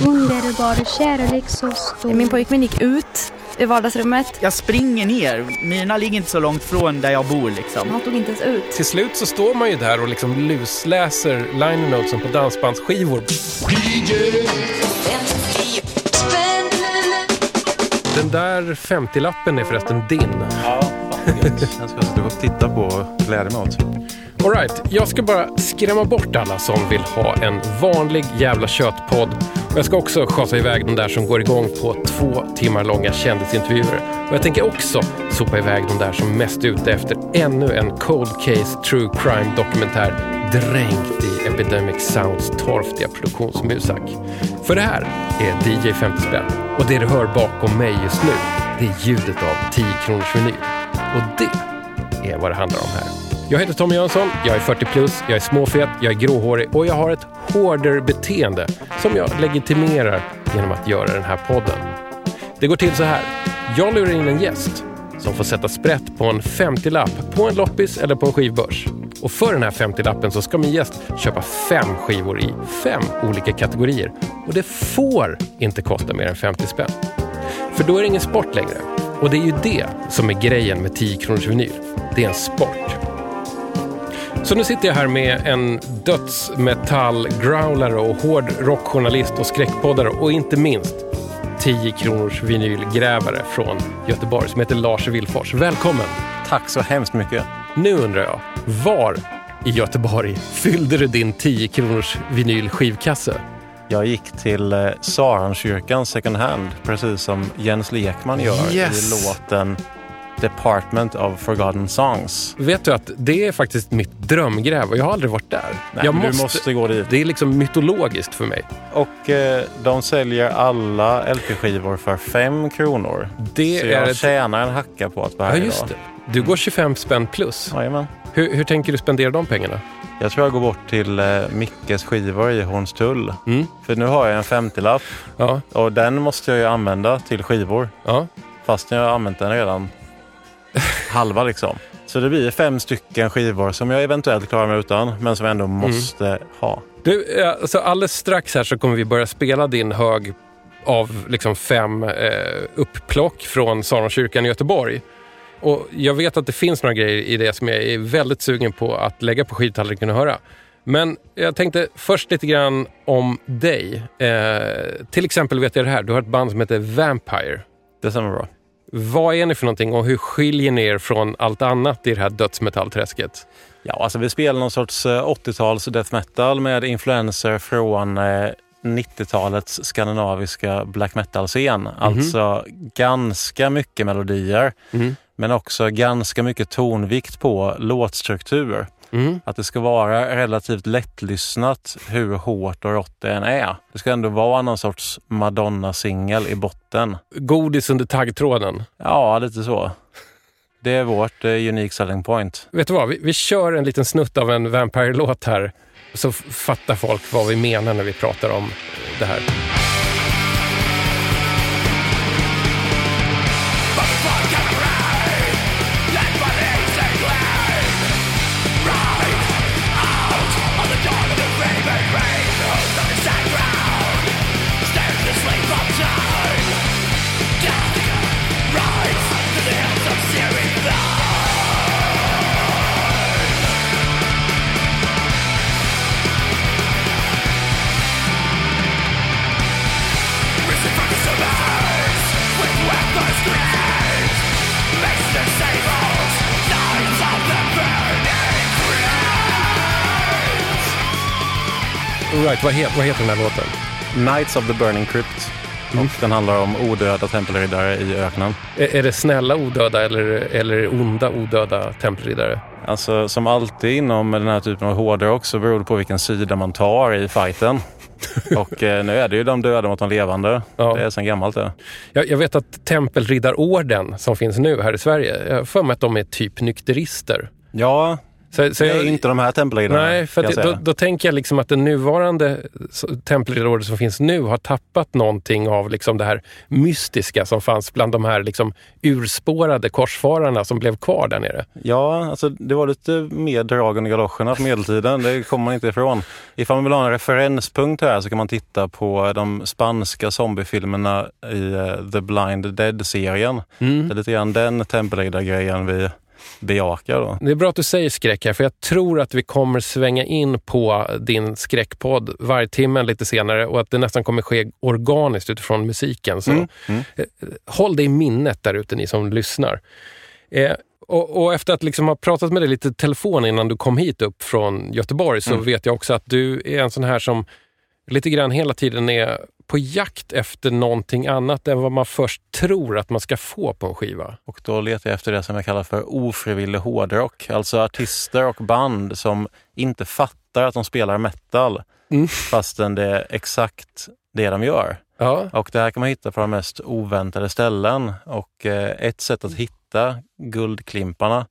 Underbar kärlek så stor. Min pojkvän gick ut i vardagsrummet. Jag springer ner. Mina ligger inte så långt från där jag bor liksom. Han tog inte ens ut. Till slut så står man ju där och liksom lusläser liner notesen på dansbandsskivor. Den där 50-lappen är förresten din. Ja, Jag ska stå och titta på och glädja mig åt. All right, jag ska bara skrämma bort alla som vill ha en vanlig jävla köttpodd. Jag ska också schasa iväg de där som går igång på två timmar långa kändisintervjuer. Och jag tänker också sopa iväg de där som mest är ute efter ännu en cold case true crime dokumentär dränkt i Epidemic Sounds torftiga produktionsmusak. För det här är DJ 50 spänn. Och det du hör bakom mig just nu, det är ljudet av 10 kronors vinyl. Och det är vad det handlar om här. Jag heter Tommy Jönsson, jag är 40 plus, jag är småfet, jag är gråhårig och jag har ett hårdare beteende som jag legitimerar genom att göra den här podden. Det går till så här. Jag lurar in en gäst som får sätta sprätt på en 50-lapp på en loppis eller på en skivbörs. Och för den här 50-lappen så ska min gäst köpa fem skivor i fem olika kategorier. Och det får inte kosta mer än 50 spänn. För då är det ingen sport längre. Och det är ju det som är grejen med 10 kronors vinyl. Det är en sport. Så nu sitter jag här med en dödsmetall-growlare och hård rockjournalist och skräckpoddare och inte minst 10 kronors vinylgrävare från Göteborg som heter Lars Vilfors. Välkommen! Tack så hemskt mycket. Nu undrar jag, var i Göteborg fyllde du din 10 kronors vinylskivkasse? Jag gick till eh, Saronkyrkan second hand, precis som Jens Lekman gör Yes. i låten Department of Forgotten Songs. Vet du att det är faktiskt mitt drömgräv och jag har aldrig varit där. Nej, jag men du måste gå dit. Det är liksom mytologiskt för mig. Och eh, de säljer alla LP-skivor för fem kronor. Det Så är jag ett... tjänar en hacka på att vara Ja, här just idag. det. Du går 25 spänn plus. Jajamän. Hur, hur tänker du spendera de pengarna? Jag tror jag går bort till eh, Mickes skivor i Hornstull. Mm. För nu har jag en 50-lapp Ja, och den måste jag ju använda till skivor. ja. Fast jag har använt den redan halva liksom. Så det blir fem stycken skivor som jag eventuellt klarar mig utan, men som jag ändå måste ha. Du, alltså alldeles strax här så kommer vi börja spela din hög av liksom fem eh, upplock från Saronkyrkan i Göteborg. Och jag vet att det finns några grejer i det som jag är väldigt sugen på att lägga på skivtallriken och höra. Men jag tänkte först lite grann om dig. Eh, till exempel vet jag det här, du har ett band som heter Vampire. Det stämmer bra. Vad är ni för någonting och hur skiljer ni er från allt annat i det här dödsmetallträsket? Ja, alltså vi spelar någon sorts eh, 80-tals death metal med influenser från eh, 90-talets skandinaviska black metal-scen. Alltså ganska mycket melodier, Mhm. men också ganska mycket tonvikt på låtstruktur. Mm. Att det ska vara relativt lättlyssnat hur hårt och rått det än är. Det ska ändå vara någon sorts Madonna-singel i botten. Godis under taggtråden. Ja, lite så. Det är vårt eh, unique selling point. Vet du vad, vi, vi kör en liten snutt av en Vampire-låt här. Så fattar folk vad vi menar när vi pratar om det här. Right, vad, het, vad heter den här låten? Knights of the Burning Crypt. Och den handlar om odöda tempelriddare i öknen. Är, är det snälla odöda eller, eller onda odöda tempelriddare? Alltså som alltid inom den här typen av hårdrock så beror det på vilken sida man tar i fighten. Och eh, nu är det ju de döda mot de levande. Ja. Det är sedan gammalt det. Jag, jag vet att Tempelriddarorden som finns nu här i Sverige, jag har för mig att de är typ nykterister. Ja, Så, så Det är jag, inte de här tempelriddarna. nej, för jag då, då tänker jag liksom att den nuvarande tempelriddarorden som finns nu har tappat någonting av liksom det här mystiska som fanns bland de här liksom urspårade korsfararna som blev kvar där nere. Ja, alltså det var lite mer drag under galoscherna på medeltiden. Det kommer man inte ifrån. Ifall man vill ha en referenspunkt här så kan man titta på de spanska zombiefilmerna i eh, The Blind Dead-serien. Mm. Det är lite grann den tempelriddargrejen vi bejakar då. Det är bra att du säger skräck här, för jag tror att vi kommer svänga in på din skräckpodd varje timme lite senare och att det nästan kommer ske organiskt utifrån musiken. Så Mm, mm. eh, håll det i minnet där ute, ni som lyssnar. Eh, och, och efter att liksom ha pratat med dig lite telefon innan du kom hit upp från Göteborg så Mm. vet jag också att du är en sån här som lite grann hela tiden är på jakt efter någonting annat än vad man först tror att man ska få på en skiva. Och då letar jag efter det som jag kallar för ofrivillig hårdrock. Alltså artister och band som inte fattar att de spelar metal Mm. fastän det är exakt det de gör. Ja, Och det här kan man hitta på de mest oväntade ställen. Och eh, ett sätt att hitta guldklimparna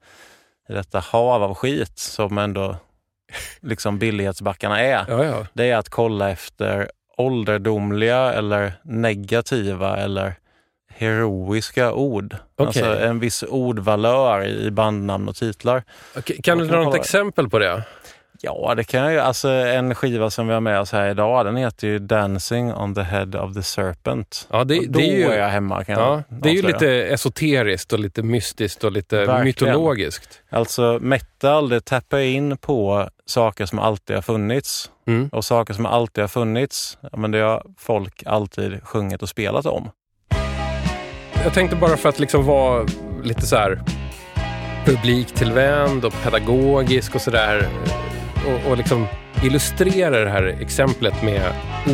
i detta hav av skit som ändå liksom billighetsbackarna är, ja, ja. det är att kolla efter ålderdomliga eller negativa eller heroiska ord. Okej. Alltså en viss ordvalör i bandnamn och titlar. Okej, Kan du dra något exempel på det? Ja, det kan jag ju. Alltså en skiva som vi har med oss här idag, den heter ju Dancing on the head of the serpent. Ja, det, Och då det är ju, är jag hemma kan ja, jag det är ju lite esoteriskt och lite mystiskt och lite Verkligen. mytologiskt. Alltså metal, det tappar in på saker som alltid har funnits. Mm. Och saker som alltid har funnits, men det har folk alltid sjungit och spelat om. Jag tänkte bara för att liksom vara lite så här publiktillvänd och pedagogisk och sådär och, och liksom illustrera det här exemplet med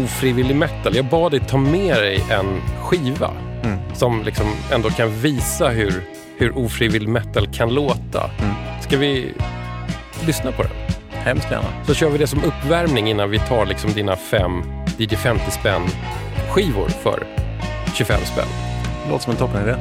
ofrivillig metal. Jag bad dig ta med dig en skiva Mm. som liksom ändå kan visa hur, hur ofrivillig metal kan låta. Mm. Ska vi lyssna på den? Hemskt gärna. Så kör vi det som uppvärmning innan vi tar liksom dina fem DJ 50 spänn skivor för 25 spänn. Låter som en toppenidé.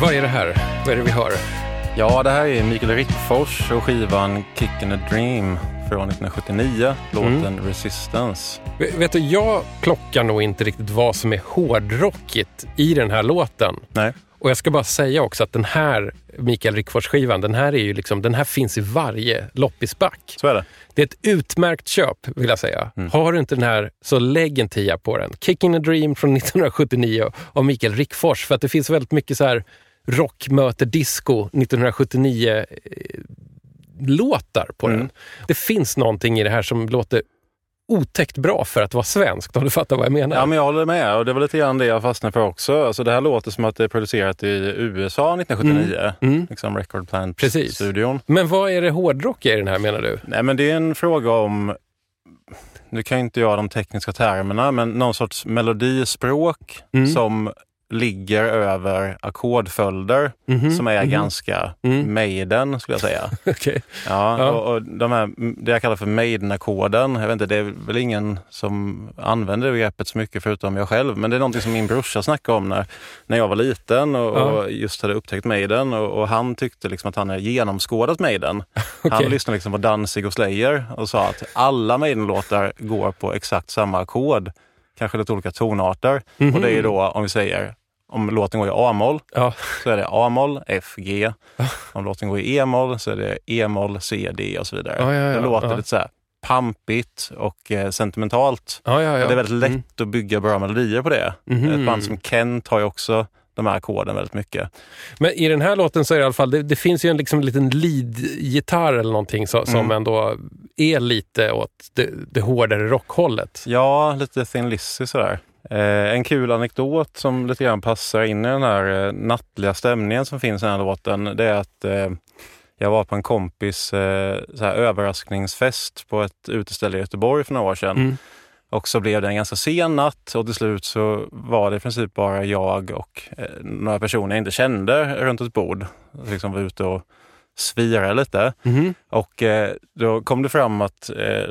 Vad är det här? Vad är det vi hör? Ja, det här är Mikael Rickfors och skivan Kickin' a Dream från 1979, låten Mm. Resistance. Vet du, jag plockar nog inte riktigt vad som är hårdrockigt i den här låten. Nej. Och jag ska bara säga också att den här Mikael Rickfors-skivan, den här, är ju liksom, den här finns i varje loppisback. Så är det. Det är ett utmärkt köp, vill jag säga. Har du inte den här, så lägg en tia på den. Kicking a Dream från 1979 av Mikael Rickfors. För att det finns väldigt mycket så här rock möter disco 1979 eh, på Mm. den. Det finns någonting i det här som låter otäckt bra för att vara svenskt, om du fattar vad jag menar. Ja, men jag håller med. Och det var lite grann det jag fastnade för också. Alltså, det här låter som att det är producerat i USA 1979. Mm. Liksom Record. Plant-studion. Men vad är det hårdrock i den här menar du? Nej, men det är en fråga om... Nu kan inte jag de tekniska termerna, men någon sorts melodispråk Mm. som ligger över ackordföljder Mhm, som är mhm. ganska Mm. Maiden, skulle jag säga. Okej. Ja, Ja. Och, och de här, det jag kallar för Maiden-ackorden, jag vet inte, det är väl ingen som använder det begreppet så mycket förutom jag själv, men det är någonting som min brorsa snackade om när, när jag var liten och, Ja. och just hade upptäckt Maiden och, och han tyckte liksom att han hade genomskådat Maiden. Okej. Han lyssnade liksom på Danzig och Slayer och sa att alla Maiden-låtar går på exakt samma ackord, kanske lite olika tonarter. Mhm. Och det är då, om vi säger, om låten går i A-moll Ja. så är det A-moll, F, G. Om låten går i E-moll så är det E-moll, C, D och så vidare. Ja, det låter lite så här pampigt och eh, sentimentalt. Det är väldigt lätt Mm. att bygga bra melodier på det. Mhm. Ett band som Kent har ju också de här ackorden väldigt mycket. Men i den här låten så är det i alla fall, det, det finns ju en liksom liten lead-gitarr eller någonting så, som Mm. ändå är lite åt det, det hårdare rockhållet. Ja, lite Thin Lizzy sådär. Eh, en kul anekdot som lite grann passar in i den här eh, nattliga stämningen som finns i den här låten, det är att eh, jag var på en kompis överraskningsfest på ett uteställe i Göteborg för några år sedan. Mm. Och så blev det en ganska sen natt och till slut så var det i princip bara jag och några personer jag inte kände runt ett bord. Liksom var ute och svirade lite. Mhm. Och eh, då kom det fram att eh,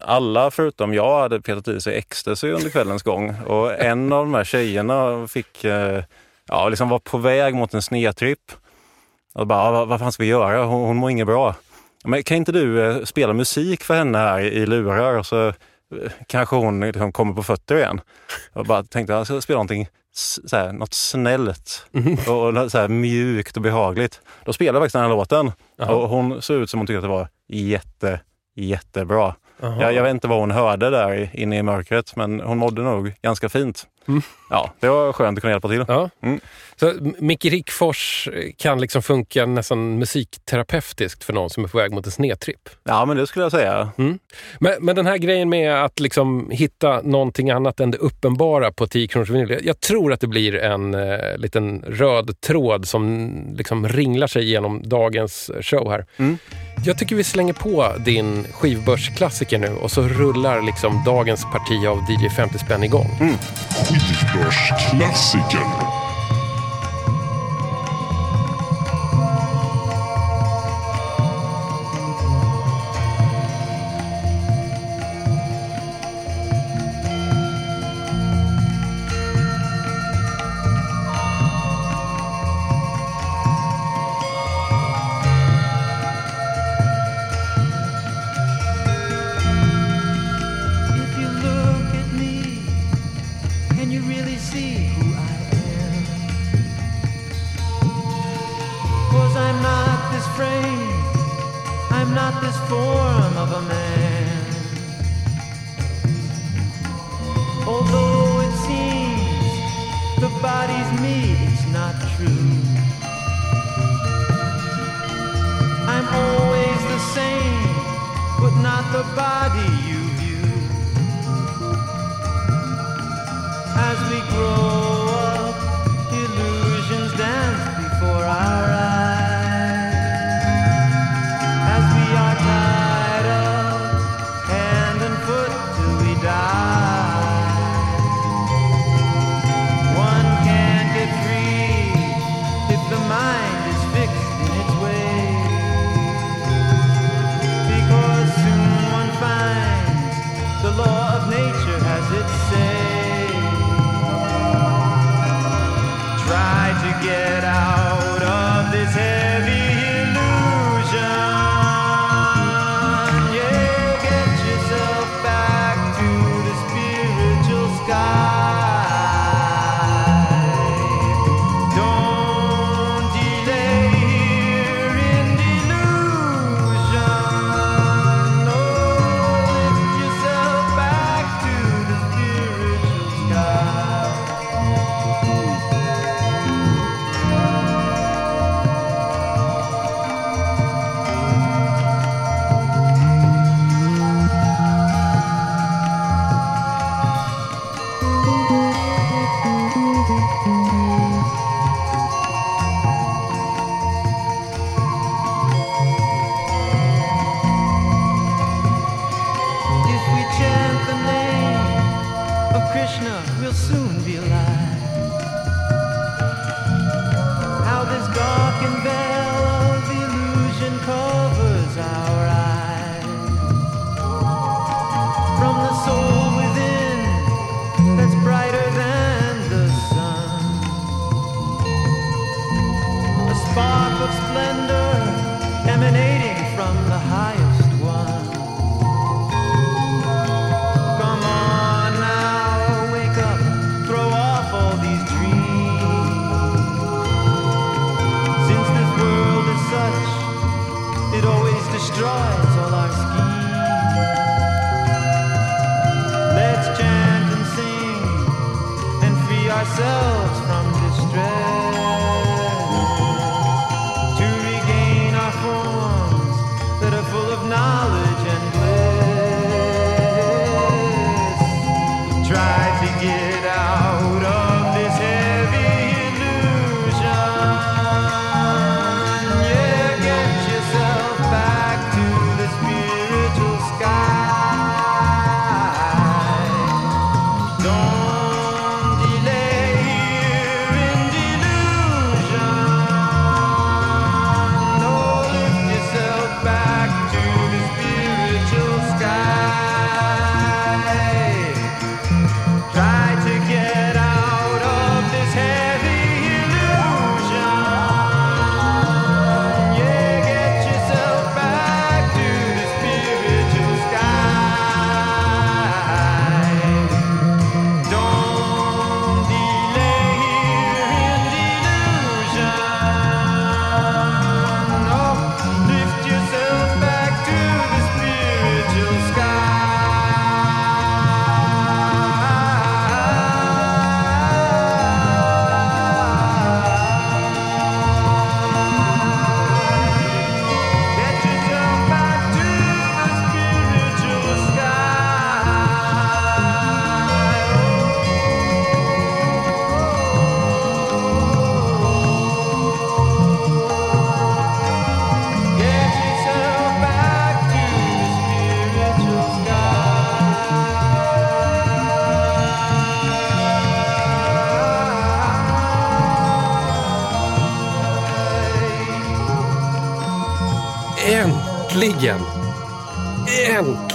alla förutom jag hade petat i sig ecstasy under kvällens gång. Och en av de här tjejerna fick, eh, ja, liksom var på väg mot en snedtripp. Och bara, "Ah, vad, vad fan ska vi göra? Hon, hon mår inget bra. Men kan inte du eh, spela musik för henne här i, lurar och så eh, kanske hon liksom kommer på fötter igen. Jag bara tänkte jag ska spela någonting, så här, något snällt och, och så här, mjukt och behagligt. Då spelade jag faktiskt den här låten Jaha. och hon såg ut som hon tyckte att det var jätte, jättebra. Jag, jag vet inte vad hon hörde där inne i mörkret, men hon mådde nog ganska fint. Mm. Ja, det var skönt att kunna hjälpa till. Ja. Mm. Så Micke Rickfors kan liksom funka nästan musikterapeutiskt för någon som är på väg mot en snedtripp? Ja, men det skulle jag säga. Mm. Men, men, den här grejen med att liksom hitta någonting annat än det uppenbara på 10 kronors vinyl. Jag tror att det blir en eh, liten röd tråd som liksom ringlar sig genom dagens show här. Mm. Jag tycker vi slänger på din skivbörsklassiker nu och så rullar liksom dagens parti av DJ 50 spänn igång. Mm. 90-talsklassiker.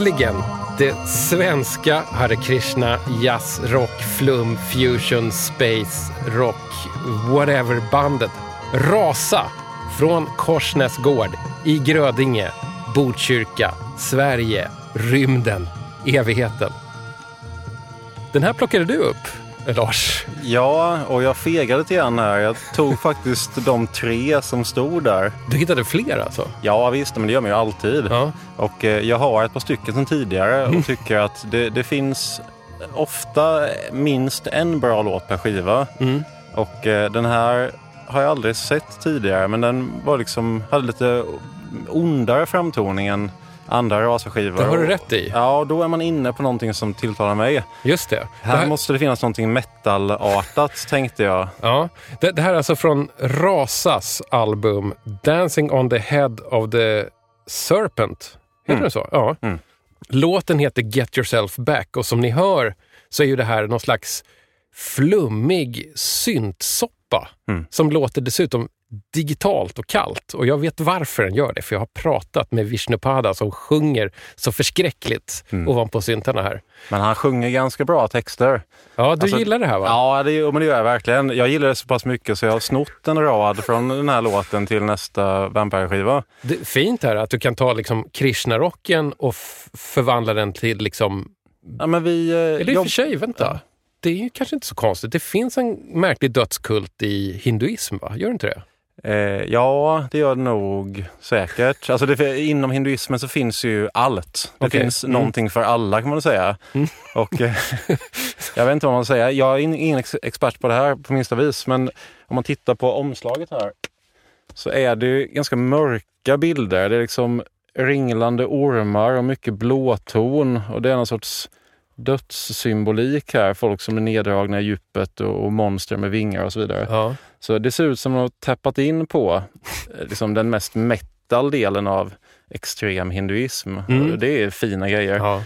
Äntligen! Det svenska Hare Krishna jazz, rock, flum, fusion, space, rock, whatever bandet Rasa från Korsnäs gård i Grödinge, Botkyrka, Sverige, rymden, evigheten. Den här plockade du upp, Lars. Ja, och jag fegade lite grann här. Jag tog faktiskt de tre som stod där. Du hittade fler alltså? Ja visst, men det gör man ju alltid. Ja. Och eh, jag har ett par stycken sedan tidigare och tycker att det, det finns ofta minst en bra låt per skiva. Mm. Och eh, den här har jag aldrig sett tidigare, men den var liksom, hade lite ondare framtoning än andra rasaskivor. Det har du rätt i. Ja, då är man inne på någonting som tilltalar mig. Just det. Här, det här, måste det finnas någonting metalartat, tänkte jag. ja, det, det här är alltså från Rasas album Dancing on the head of the serpent. Heter Mm. den så? Ja. Mm. Låten heter Get yourself back och som ni hör så är ju det här någon slags flummig syntsoppa Mm. som låter dessutom digitalt och kallt. Och jag vet varför den gör det, för jag har pratat med Vishnupada som sjunger så förskräckligt Mm. ovanpå syntarna här. Men han sjunger ganska bra texter. Ja, du Alltså, gillar det här va? Ja, det, men det gör jag verkligen. Jag gillar det så pass mycket så jag har snott en rad från den här låten till nästa Vampire-skiva. Fint här att du kan ta liksom Krishna-rocken och förvandla den till liksom... Ja, men vi... eh, Eller i och för sig, vänta. Det är ju kanske inte så konstigt. Det finns en märklig dödskult i hinduism, va? Gör det inte det? Eh, ja, det gör det nog säkert. Alltså det, inom hinduismen så finns ju allt. Det Okej. finns Mm. någonting för alla kan man säga. Mm. Och, eh, jag vet inte vad man säger. Jag är in- ingen ex- expert på det här på minsta vis, men om man tittar på omslaget här så är det ju ganska mörka bilder. Det är liksom ringlande ormar och mycket blåton och det är någon sorts dödssymbolik här. Folk som är neddragna i djupet och, och monster med vingar och så vidare. Ja. Så det ser ut som att de har tappat in på eh, liksom den mest metal delen av extrem hinduism. Mm. Det är fina grejer. ja.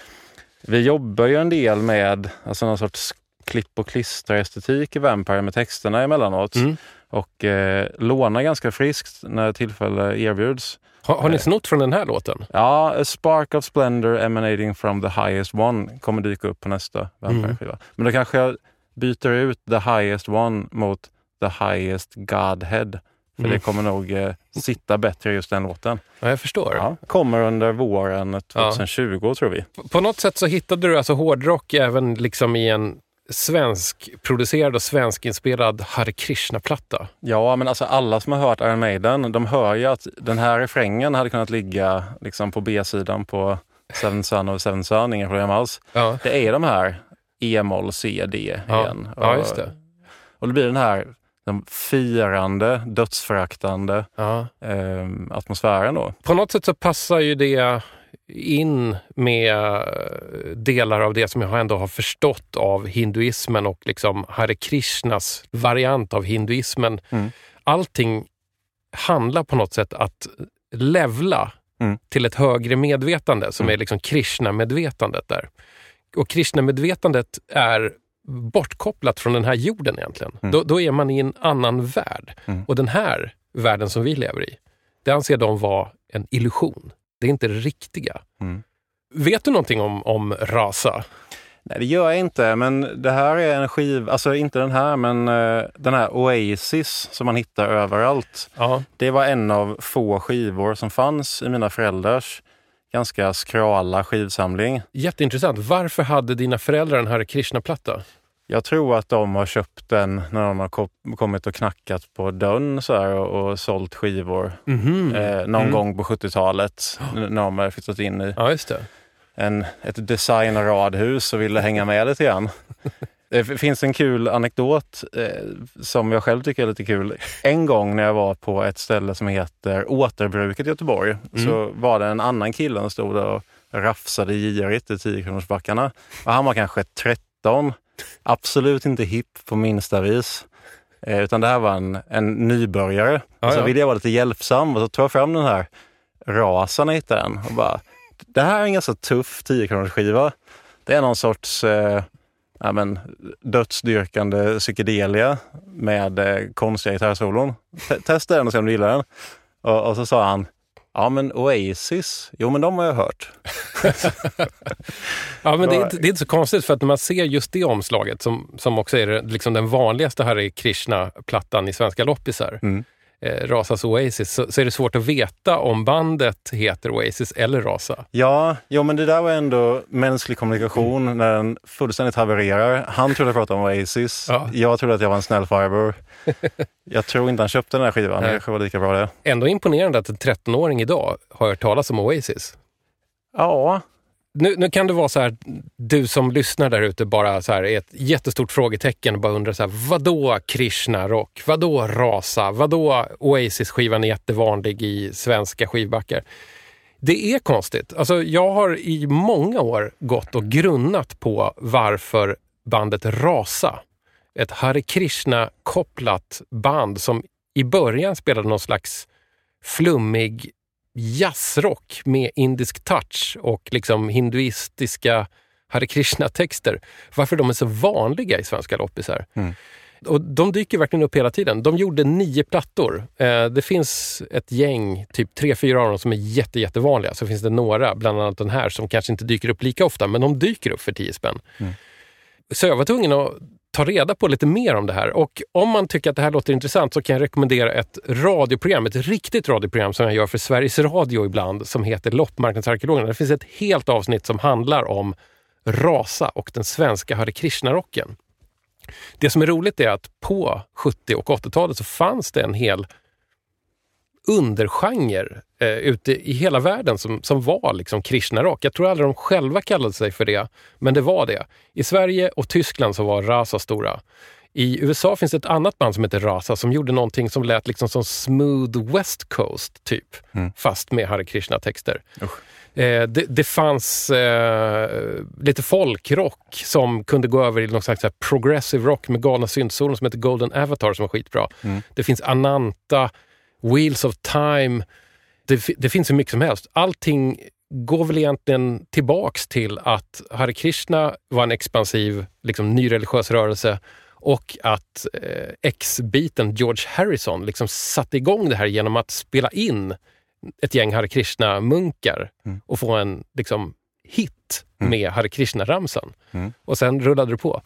Vi jobbar ju en del med alltså någon sorts klipp och klistra-estetik i Vampire med texterna emellanåt. Mm. Och eh, lånar ganska friskt när tillfälle erbjuds. Har, har ni snott från den här låten? Ja, A Spark of Splendor emanating from the highest one kommer dyka upp på nästa Vampire-skiva. Men då kanske jag byter ut the highest one mot the highest Godhead. För Mm. det kommer nog eh, sitta bättre just den låten. Ja, jag förstår. Ja, kommer under våren 2020 tror vi. På något sätt så hittade du alltså hårdrock även liksom i en svensk producerad och svenskinspelad Hare Krishna-platta. Ja, men alltså alla som har hört Iron Maiden, de hör ju att den här refrängen hade kunnat ligga liksom på B-sidan på Seven Son of Seven Son, inga problem alls. Ja, Det är de här E-moll, C, D ja. igen. ja just det. Och det blir den här den firande, dödsföraktande Ja. eh, atmosfären då. På något sätt så passar ju det in med eh, delar av det som jag ändå har förstått av hinduismen och liksom Hare Krishnas variant av hinduismen. Mm. Allting handlar på något sätt att levla Mm. till ett högre medvetande som Mm. är liksom Krishna-medvetandet där. Och Krishna-medvetandet är bortkopplat från den här jorden egentligen. Mm. Då, då är man i en annan värld. Mm. Och den här världen som vi lever i, det anser de vara en illusion. Det är inte det riktiga. Mm. Vet du någonting om, om rasa? Nej, det gör jag inte, men det här är en skiva, alltså inte den här, men eh, den här Oasis som man hittar överallt. Ja. Det var en av få skivor som fanns i mina föräldrars ganska skrala skivsamling. Jätteintressant. Varför hade dina föräldrar den här Krishna-platta? Jag tror att de har köpt den när de har ko- kommit och knackat på dörren så här, och, och sålt skivor Mhm. eh, någon Mm. gång på 70-talet n- när de har flyttat in i Ja, en, ett designradhus och ville hänga med lite grann. Det f- finns en kul anekdot eh, som jag själv tycker är lite kul. En gång när jag var på ett ställe som heter Återbruket i Göteborg så var det en annan kille som stod där och rafsade girigt i 10 backarna. Och han var kanske 13, absolut inte hipp på minsta vis. Eh, utan det här var en, en nybörjare. Ja, och så ja. ville jag vara lite hjälpsam och så tog jag fram den här rasen och hittade och bara det här är en ganska tuff 10 skiva. Det är någon sorts eh, ja, men, dödsdyrkande psykedelia med eh, konstiga gitarrsolon. Te- Testa den och se om du gillar den. Och, och så sa han, ja men Oasis, jo men de har jag hört. Ja, men det är, det är inte så konstigt för att när man ser just det omslaget som, som också är liksom den vanligaste Hare Krishna-plattan i svenska loppisar, Mm. Eh, Rasas Oasis, så, så är det svårt att veta om bandet heter Oasis eller Rasa. Ja, jo men det där var ändå mänsklig kommunikation när den fullständigt havererar. Han trodde jag pratade om Oasis. Ja. Jag trodde att jag var en snäll farbror. Jag tror inte han köpte den här skivan. Det Nej. kanske var lika bra det. Ändå imponerande att en 13-åring idag har hört talas om Oasis. Ja, nu, nu kan det vara så här, du som lyssnar där ute bara så här, är ett jättestort frågetecken och bara undrar så här, vadå Krishna rock? Vadå Rasa? Vadå Oasis-skivan är jättevanlig i svenska skivbackar? Det är konstigt. Alltså, jag har i många år gått och grunnat på varför bandet Rasa, ett Hare Krishna-kopplat band som i början spelade någon slags flummig jazzrock med indisk touch och liksom hinduistiska Hare Krishna-texter. Varför de är så vanliga i svenska loppisar. Mm. Och de dyker verkligen upp hela tiden. De gjorde nio plattor. Eh, det finns ett gäng, typ tre, fyra av dem som är jätte, jättevanliga. Så finns det några, bland annat den här, som kanske inte dyker upp lika ofta, men de dyker upp för tio spänn. Mm. Tvungen att ta reda på lite mer om det här. Och om man tycker att det här låter intressant så kan jag rekommendera ett radioprogram, ett riktigt radioprogram som jag gör för Sveriges Radio ibland, som heter Loppmarknadsarkeologerna. Det finns ett helt avsnitt som handlar om Rasa och den svenska Hare Krishna-rocken. Det som är roligt är att på 70 och 80-talet så fanns det en hel undergenre eh, ute i hela världen som, som var liksom Krishna-rock. Jag tror aldrig de själva kallade sig för det, men det var det. I Sverige och Tyskland så var Rasa stora. I USA finns ett annat band som heter Rasa som gjorde någonting som lät liksom som smooth West Coast typ, Mm. fast med Hare Krishna-texter. Eh, det, det fanns eh, lite folkrock som kunde gå över i någon slags progressive rock med galna syntsolon som heter Golden Avatar som var skitbra. Mm. Det finns Ananta, Wheels of Time. Det, det finns hur mycket som helst. Allting går väl egentligen tillbaks till att Hare Krishna var en expansiv, liksom, nyreligiös rörelse och att eh, ex-biten George Harrison liksom satte igång det här genom att spela in ett gäng Hare Krishna-munkar Mm. och få en liksom, hit Mm. med Hare Krishna-ramsan. Mm. Och sen rullade det på.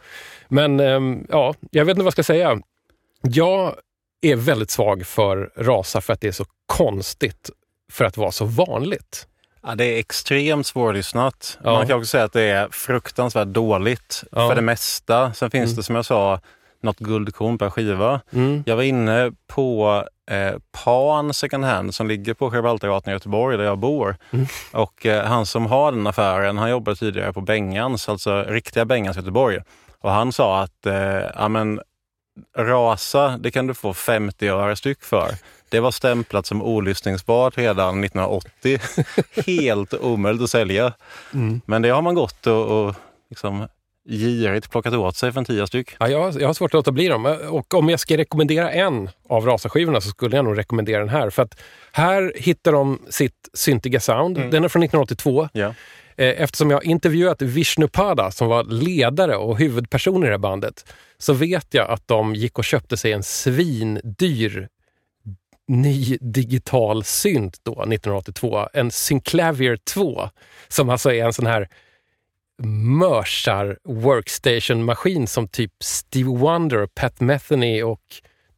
Men ehm, ja, jag vet inte vad jag ska säga. Jag är väldigt svag för rasa för att det är så konstigt för att vara så vanligt. Ja, det är extremt svårlyssnat. Ja. Man kan också säga att det är fruktansvärt dåligt Ja. för det mesta. Sen finns Mm. det som jag sa något guldkorn per skiva. Mm. Jag var inne på eh, Pan second hand som ligger på Sjöbaltergatan i Göteborg där jag bor. Mm. Och eh, han som har den affären, han jobbade tidigare på Bengans, alltså riktiga Bengans Göteborg. Och han sa att eh, ja, men, Rasa, det kan du få 50 öre styck för. Det var stämplat som olyssningsbart redan 1980. Helt omöjligt att sälja. Mm. Men det har man gått och, och liksom girigt plockat åt sig för en tia styck. Ja, jag, har- jag har svårt att låta bli dem. Och om jag ska rekommendera en av Rasa-skivorna så skulle jag nog rekommendera den här. För att här hittar de sitt syntiga sound. Mm. Den är från 1982. Ja. Eh, eftersom jag har intervjuat Vishnupada som var ledare och huvudperson i det här bandet så vet jag att de gick och köpte sig en svindyr ny digital synt då, 1982. En Synclavier 2 som alltså är en sån här mörsar workstation-maskin som typ Steve Wonder, Pat Metheny och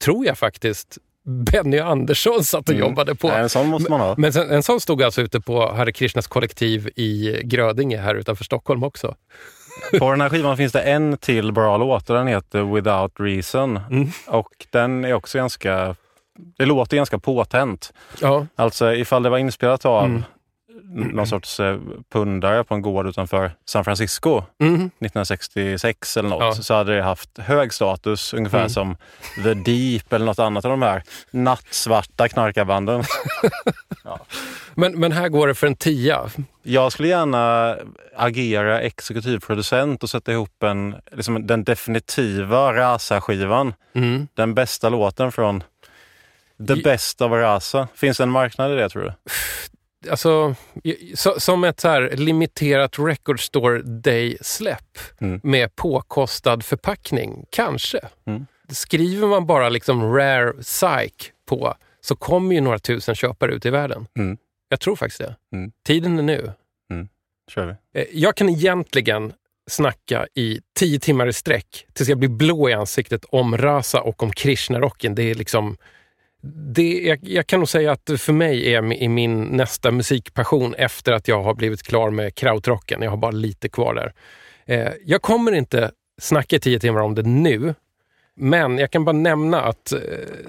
tror jag faktiskt Benny Andersson satt och Mm. jobbade på. Nej, en sån måste man ha. Men sen, en sån stod alltså ute på Hare Krishnas kollektiv i Grödinge här utanför Stockholm också. På den här skivan finns det en till bra låt och den heter Without Reason. Mm. Och den är också ganska, det låter ganska påtänt. Ja, Alltså ifall det var inspelat av Mm. någon sorts eh, pundare på en gård utanför San Francisco mm. 1966 eller något Ja. så hade det haft hög status ungefär Mm. som The Deep eller något annat av de här nattsvarta knarkarbanden. Men, men här går det för en tia. Jag skulle gärna agera exekutiv producent och sätta ihop en, liksom den definitiva Rasa-skivan. Mm. Den bästa låten från The Best of Rasa. Finns det en marknad i det tror du? Alltså, som ett så här limiterat record store day-släpp Mm. med påkostad förpackning. Kanske. Mm. Skriver man bara liksom rare psych på så kommer ju några tusen köpare ut i världen. Mm. Jag tror faktiskt det. Mm. Tiden är nu. Kör vi. Eh, Jag kan egentligen snacka i tio timmar i sträck tills jag blir blå i ansiktet om Rasa och om Krishna-rocken. Det är liksom... Det, jag, jag kan nog säga att för mig är mi- min nästa musikpassion efter att jag har blivit klar med krautrocken. Jag har bara lite kvar där. Eh, jag kommer inte snacka i tio timmar om det nu, men jag kan bara nämna att eh,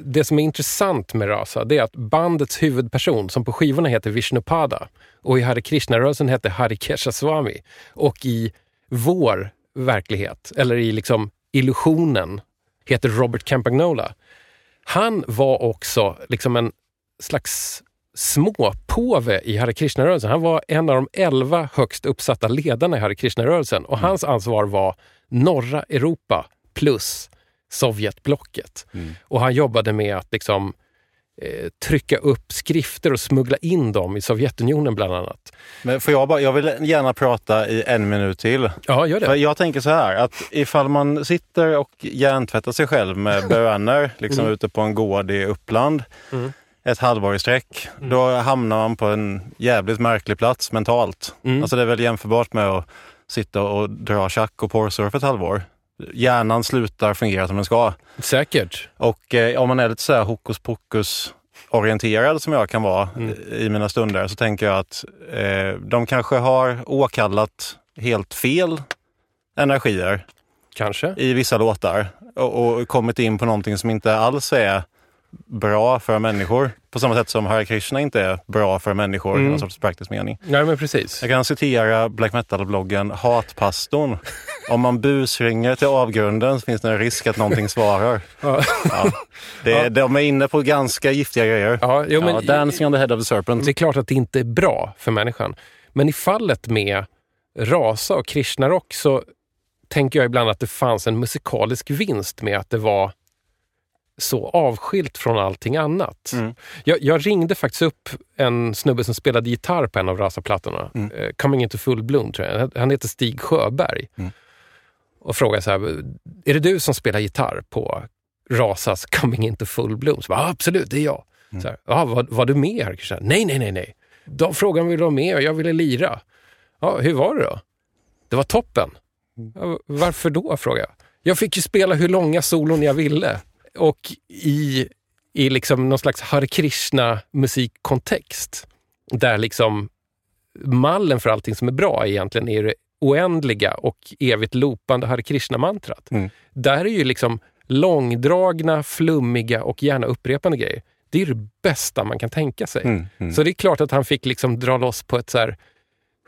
det som är intressant med Rasa, det är att bandets huvudperson, som på skivorna heter Vishnupada och i Hare Krishna-rörelsen heter Harikesha Swami och i vår verklighet, eller i liksom illusionen, heter Robert Campagnola. Han var också liksom en slags småpåve i Hare Krishna-rörelsen. Han var en av de elva högst uppsatta ledarna i Hare Krishna-rörelsen och hans ansvar var norra Europa plus Sovjetblocket. Och han jobbade med att liksom, eh, trycka upp skrifter och smuggla in dem i Sovjetunionen bland annat. Men får jag, bara, jag vill gärna prata i en minut till. Ja, gör För det. jag tänker så här, att ifall man sitter och hjärntvättar sig själv med bönor liksom ute på en gård i Uppland Mm. ett halvår i sträck, då hamnar man på en jävligt märklig plats mentalt. Mm. Alltså det är väl jämförbart med att sitta och dra tjack och porrsurfa ett halvår. Hjärnan slutar fungera som den ska. Säkert. Och eh, om man är lite så här hokus pokus orienterad som jag kan vara Mm. i mina stunder så tänker jag att eh, de kanske har åkallat helt fel energier Kanske. i vissa låtar och, och kommit in på någonting som inte alls är bra för människor. På samma sätt som Hare Krishna inte är bra för människor i Mm. någon sorts praktisk mening. Nej, men precis. Jag kan citera black metal-bloggen Hatpastorn. Om man busringer till avgrunden så finns det en risk att någonting svarar. Ja. Ja. Det, Ja. De är inne på ganska giftiga grejer. Ja, jo, men ja, dancing on the head of the serpent. Det är klart att det inte är bra för människan. Men i fallet med Rasa och Krishnarock så tänker jag ibland att det fanns en musikalisk vinst med att det var så avskilt från allting annat. Mm. Jag, jag ringde faktiskt upp en snubbe som spelade gitarr på en av Rasa-plattorna. Mm. Eh, Coming into full bloom, tror jag. Han heter Stig Sjöberg. Mm. Och frågade så här, är det du som spelar gitarr på Rasas Coming into full bloom? Så bara, "Ja, absolut, det är jag. Mm. Så här, ja, var, var du med här? Så här, nej, nej, nej, nej. De jag ville vara med och jag ville lira. Ja, hur var det då? Det var toppen. Ja, varför då, frågade jag. Jag fick ju spela hur långa solon jag ville. Och i, i liksom någon slags Hare Krishna musikkontext. Där liksom mallen för allting som är bra egentligen är det oändliga och evigt loopande Hare Krishna-mantrat. Mm. Där är ju liksom långdragna, flummiga och gärna upprepande grejer. Det är det bästa man kan tänka sig. Mm. Mm. Så det är klart att han fick liksom dra loss på ett så här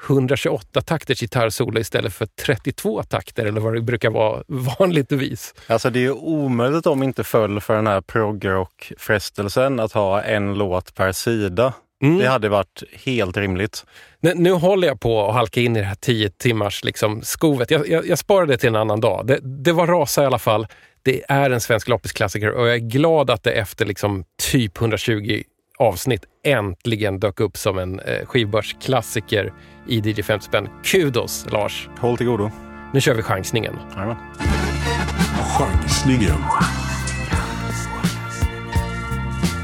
128 takters gitarrsolo istället för 32 takter eller vad det brukar vara vanligtvis. Alltså det är omöjligt att de inte föll för den här proggrock-frestelsen att ha en låt per sida. Mm. Det hade varit helt rimligt. Nu, nu håller jag på att halka in i det här 10 timmars liksom, skovet. Jag, jag, jag sparar det till en annan dag. Det, det var Rasa i alla fall. Det är en svensk loppisklassiker och jag är glad att det efter liksom typ 120 avsnitt äntligen dök upp som en eh, skivbörsklassiker i DJ 50 spänn. Kudos Lars! Håll till godo. Nu kör vi chansningen. Jajamän. Chansningen.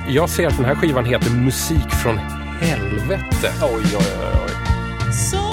Jag ser att den här skivan heter Musik från helvete. Oj, oj, oj, oj.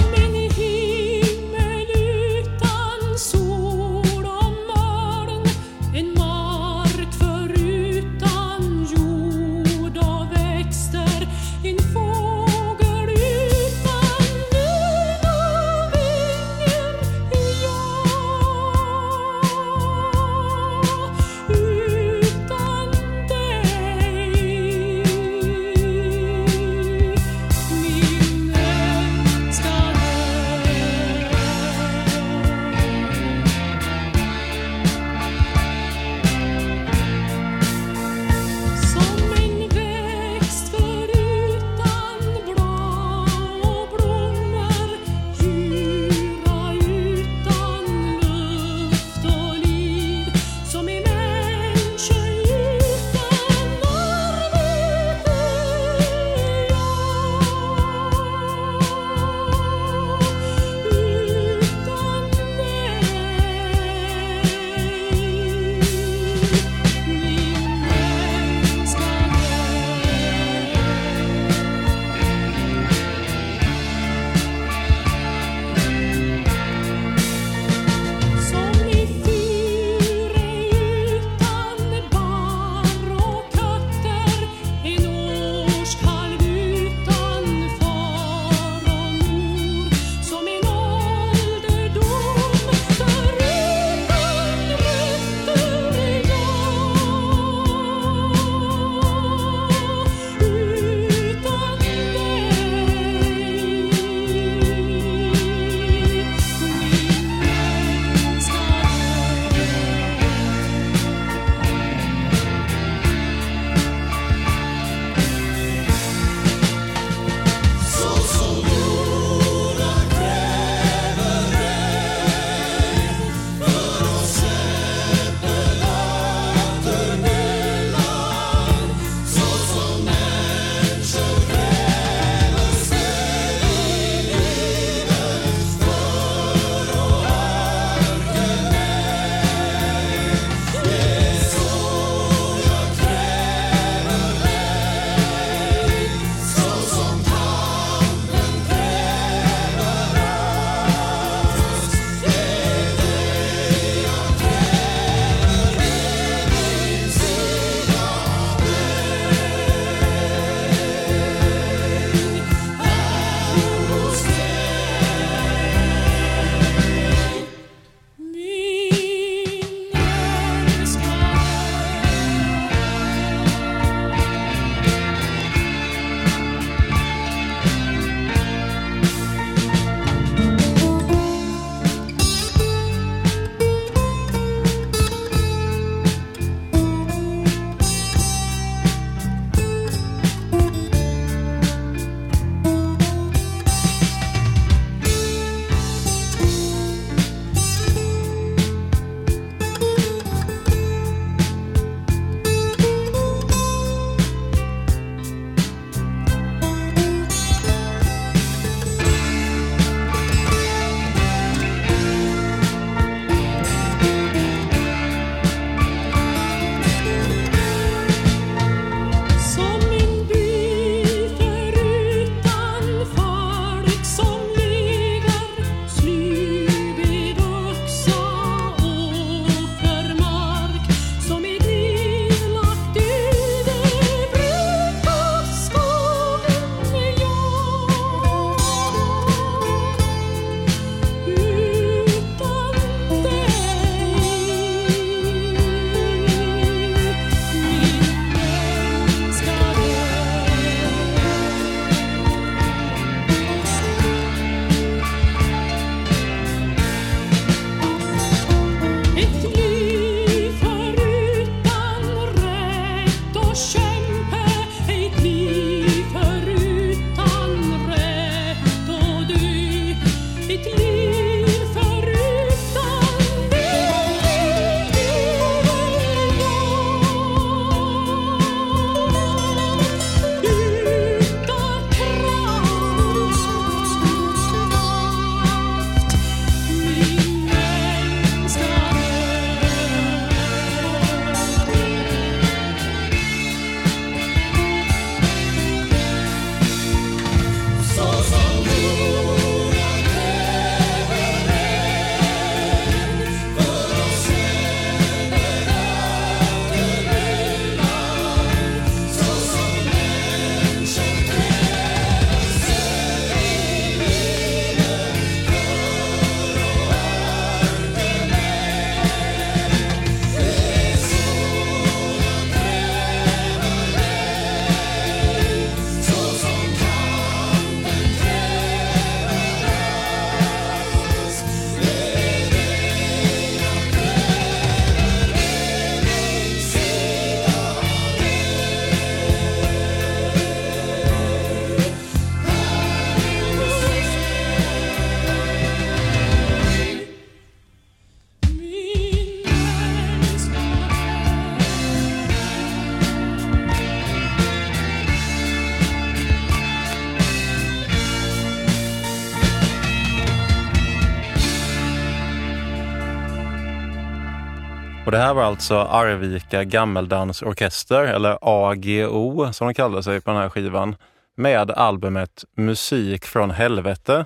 Var alltså Arvika Gammeldansorkester, eller AGO som de kallar sig på den här skivan, med albumet Musik från helvete.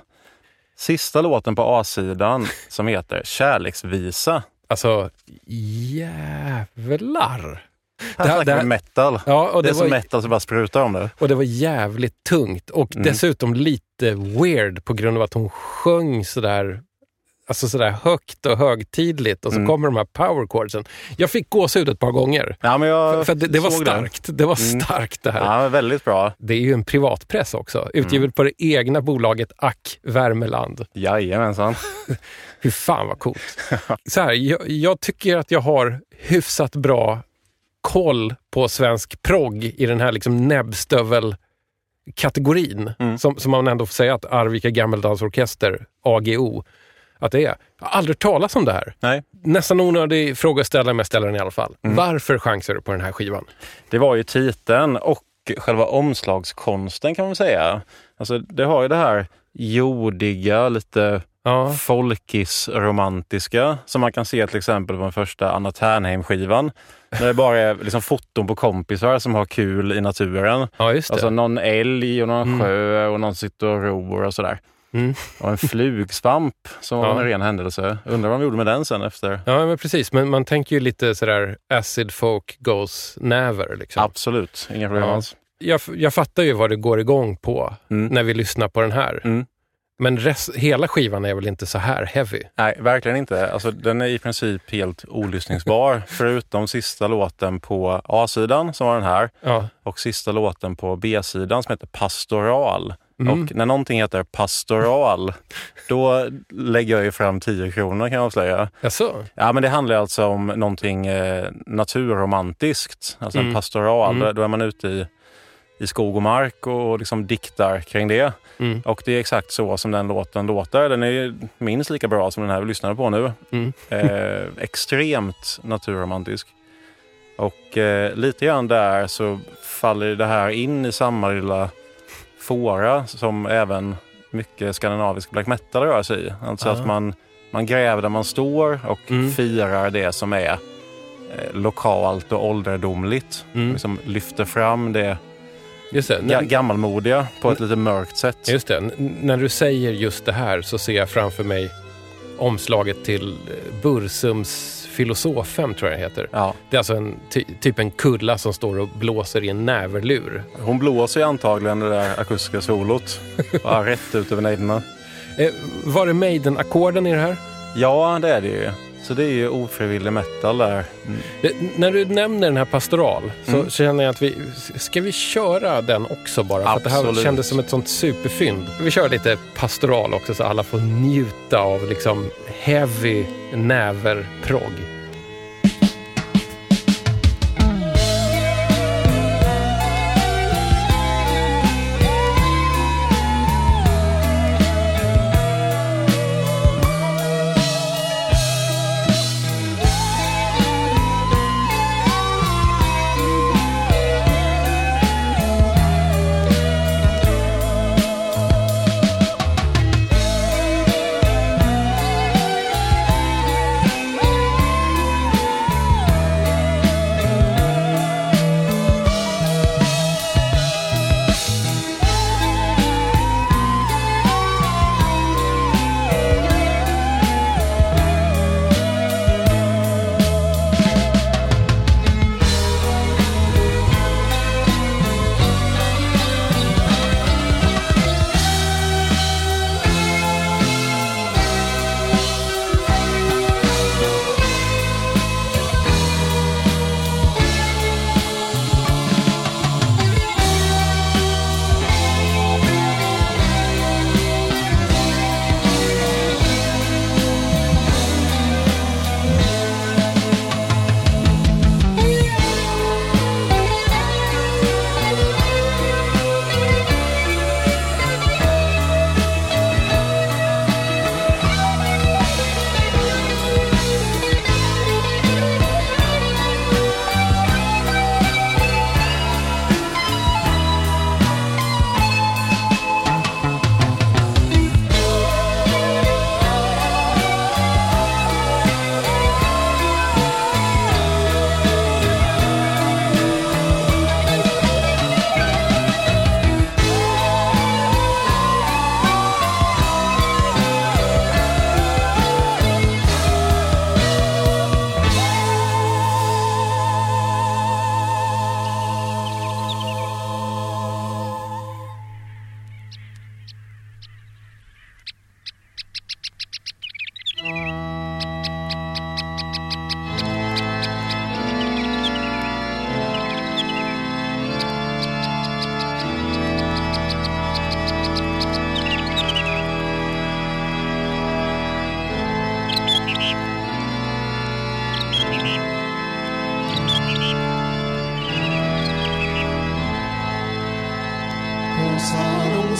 Sista låten på A-sidan som heter Kärleksvisa. Alltså, jävlar. Här Det snackar vi metal. Ja, och det det, är som metal som bara sprutar om det. och det var jävligt tungt och Mm. dessutom lite weird på grund av att hon sjöng sådär Alltså sådär högt och högtidligt och så Mm. kommer de här power chordsen. Jag fick gåshud ett par gånger. Ja, men jag För, för det, det var starkt. Det, var Mm. starkt det här. Ja, väldigt bra. Det är ju en privatpress också. Utgivet Mm. på det egna bolaget Ack Värmeland. Jajamensan. Hur fan vad coolt. Så här, jag, jag tycker att jag har hyfsat bra koll på svensk progg i den här liksom näbbstövel-kategorin. Mm. Som, som man ändå får säga att Arvika Gammeldansorkester, AGO, att det är. Jag har aldrig talat om det här. Nej. Nästan onödig fråga att ställa, men jag ställer den i alla fall. Mm. Varför chansar du på den här skivan? Det var ju titeln och själva omslagskonsten kan man säga. Alltså det har ju det här jordiga, lite Ja, folkis-romantiska som man kan se till exempel på den första Anna Ternheim-skivan. När det bara är liksom foton på kompisar som har kul i naturen. ja just det. Alltså någon älg och någon Mm. sjö och någon sitter och ror och sådär. Mm. Och en flugsvamp som var Ja. en ren händelse. Undrar vad de gjorde med den sen efter. Ja, men precis. Men man tänker ju lite sådär acid folk goes never. Liksom. Absolut, inga problem Ja. alls. Jag, jag fattar ju vad det går igång på Mm. när vi lyssnar på den här. Mm. Men rest, hela skivan är väl inte så här heavy? Nej, verkligen inte. Alltså, den är i princip helt olyssningsbar. förutom sista låten på A-sidan som var den här Ja. och sista låten på B-sidan som heter Pastoral. Mm. Och när någonting heter pastoral, då lägger jag ju fram 10 kronor kan jag avslöja. Jaså? Ja, men det handlar alltså om någonting eh, naturromantiskt. Alltså Mm. en pastoral, Mm. då- är man ute i, i skog och mark och liksom diktar kring det. Mm. Och det är exakt så som den låten låter. Den är minst lika bra som den här vi lyssnade på nu. Mm. Eh, extremt naturromantisk. Och eh, lite grann där så faller det här in i samma lilla fåra som även mycket skandinavisk black metal rör sig i. Alltså Ah. att man, man gräver där man står och Mm. firar det som är eh, lokalt och ålderdomligt. Mm. Liksom lyfter fram det Just det. När, gammalmodiga på ett lite mörkt sätt. just det. N- när du säger just det här så ser jag framför mig omslaget till eh, Bursums Filosofem, tror jag det heter. Ja, Det är alltså en, ty, typ en kulla som står och blåser i en näverlur. hon blåser ju antagligen det där akustiska solot. Bara rätt ut över nejderna. Eh, var det Maiden-ackorden i det här? Ja, det är det ju. Så det är ju ofrivillig metal där. Eh, När du nämner den här pastoral så Mm. känner jag att vi... Ska vi köra den också bara? För att det här Absolut. kändes som ett sånt superfynd. Vi kör lite pastoral också så alla får njuta av liksom heavy näverprogg.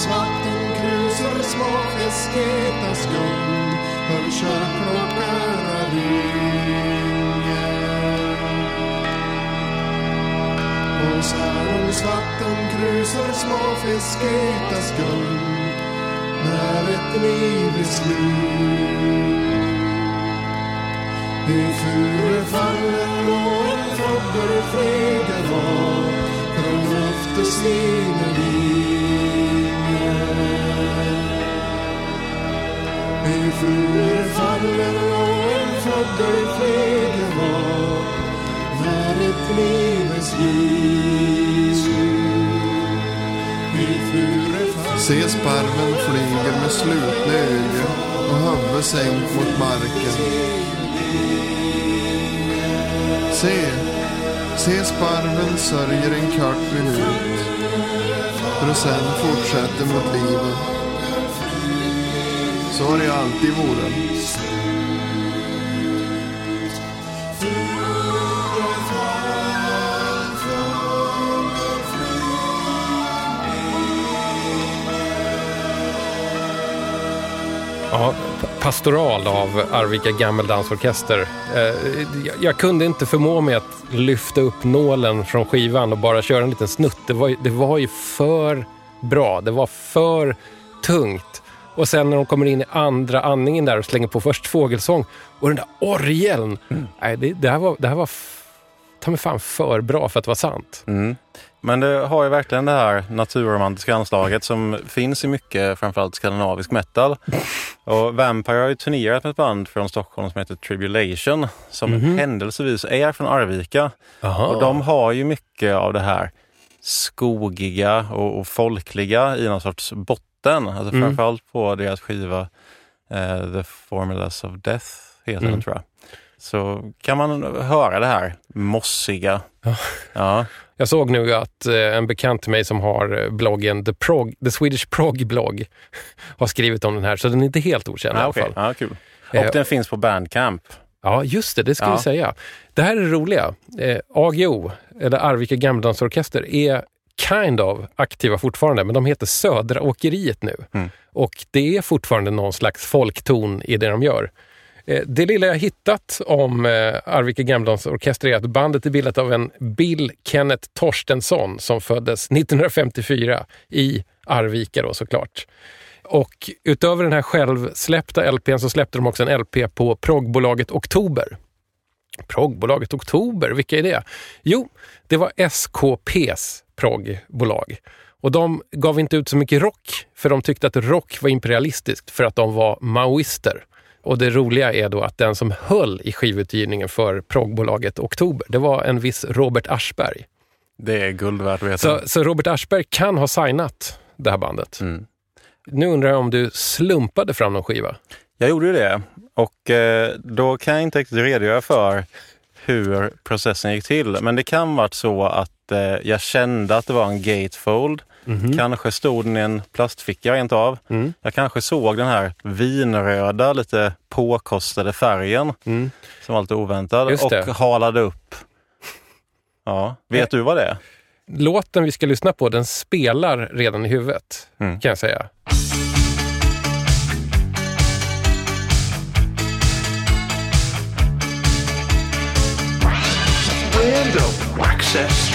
Vatten kruser små fisketa skum Hör körnplockare ringer Hos Herrensvakten kruser små fisketa skum När ett liv är slut. I furufallen och en fågel flyger var. Från luftens svineri i fure faller och en fågel flyger var när ett liv är Se sparven flyger med slutna ögon och huvudet sänkt mot marken. Se, se sparven sörjer en kort minut för att sen fortsätter mot livet. Så har det alltid varit. Ja, Pastoral av Arvika Gammeldansorkester. Eh, jag, kunde inte förmå mig att lyfta upp nålen från skivan och bara köra en liten snutt. Det var, det var ju för bra. Det var för tungt. Och sen när de kommer in i andra andningen där och slänger på först fågelsång och den där orgeln. Nej, det, det här var, det här var ta mig fan för bra för att vara sant. Mm. Men det har ju verkligen det här naturromantiska anslaget som finns i mycket, framförallt skandinavisk metal. Och Vampire har ju turnerat med ett band från Stockholm som heter Tribulation, som händelsevis är från Arvika. Aha. Och de har ju mycket av det här skogiga och, och folkliga i någon sorts botten. Alltså Mm. framförallt på deras skiva eh, The Formulas of Death heter Mm. den tror jag. Så kan man höra det här mossiga. Ja. Ja. Jag såg nu att eh, en bekant till mig som har eh, bloggen The, Prog, The Swedish Prog blogg har skrivit om den här, så den är inte helt okänd i Ja, alla fall. ja, kul. Eh, Och den finns på Bandcamp. Ja, just det, det ska Ja. vi säga. Det här är det roliga. Eh, AGO, eller Arvika Gammeldansorkester, är kind of aktiva fortfarande, men de heter Södra Åkeriet nu. Mm. Och det är fortfarande någon slags folkton i det de gör. Eh, Det lilla jag hittat om eh, Arvika Gammeldansorkester är att bandet är bildat av en Bill Kenneth Torstensson som föddes 1954 i Arvika då såklart. Och utöver den här självsläppta LPn så släppte de också en LP på proggbolaget Oktober. Proggbolaget Oktober, vilka är det? Jo, det var SKPs proggbolag. Och de gav inte ut så mycket rock, för de tyckte att rock var imperialistiskt för att de var maoister. Och det roliga är då att den som höll i skivutgivningen för proggbolaget Oktober, det var en viss Robert Aschberg. Det är guld värt att veta. Så, så Robert Aschberg kan ha signat det här bandet. Mm. Nu undrar jag om du slumpade fram någon skiva? Jag gjorde ju det och eh, då kan jag inte riktigt redogöra för hur processen gick till. Men det kan varit så att eh, jag kände att det var en gatefold. Kanske stod den i en plastficka rent av. Mm. Jag kanske såg den här vinröda, lite påkostade färgen Mm. som var lite oväntad och halade upp. Ja, vet du vad det är? Låten vi ska lyssna på, den spelar redan i huvudet, Mm. kan jag säga. success.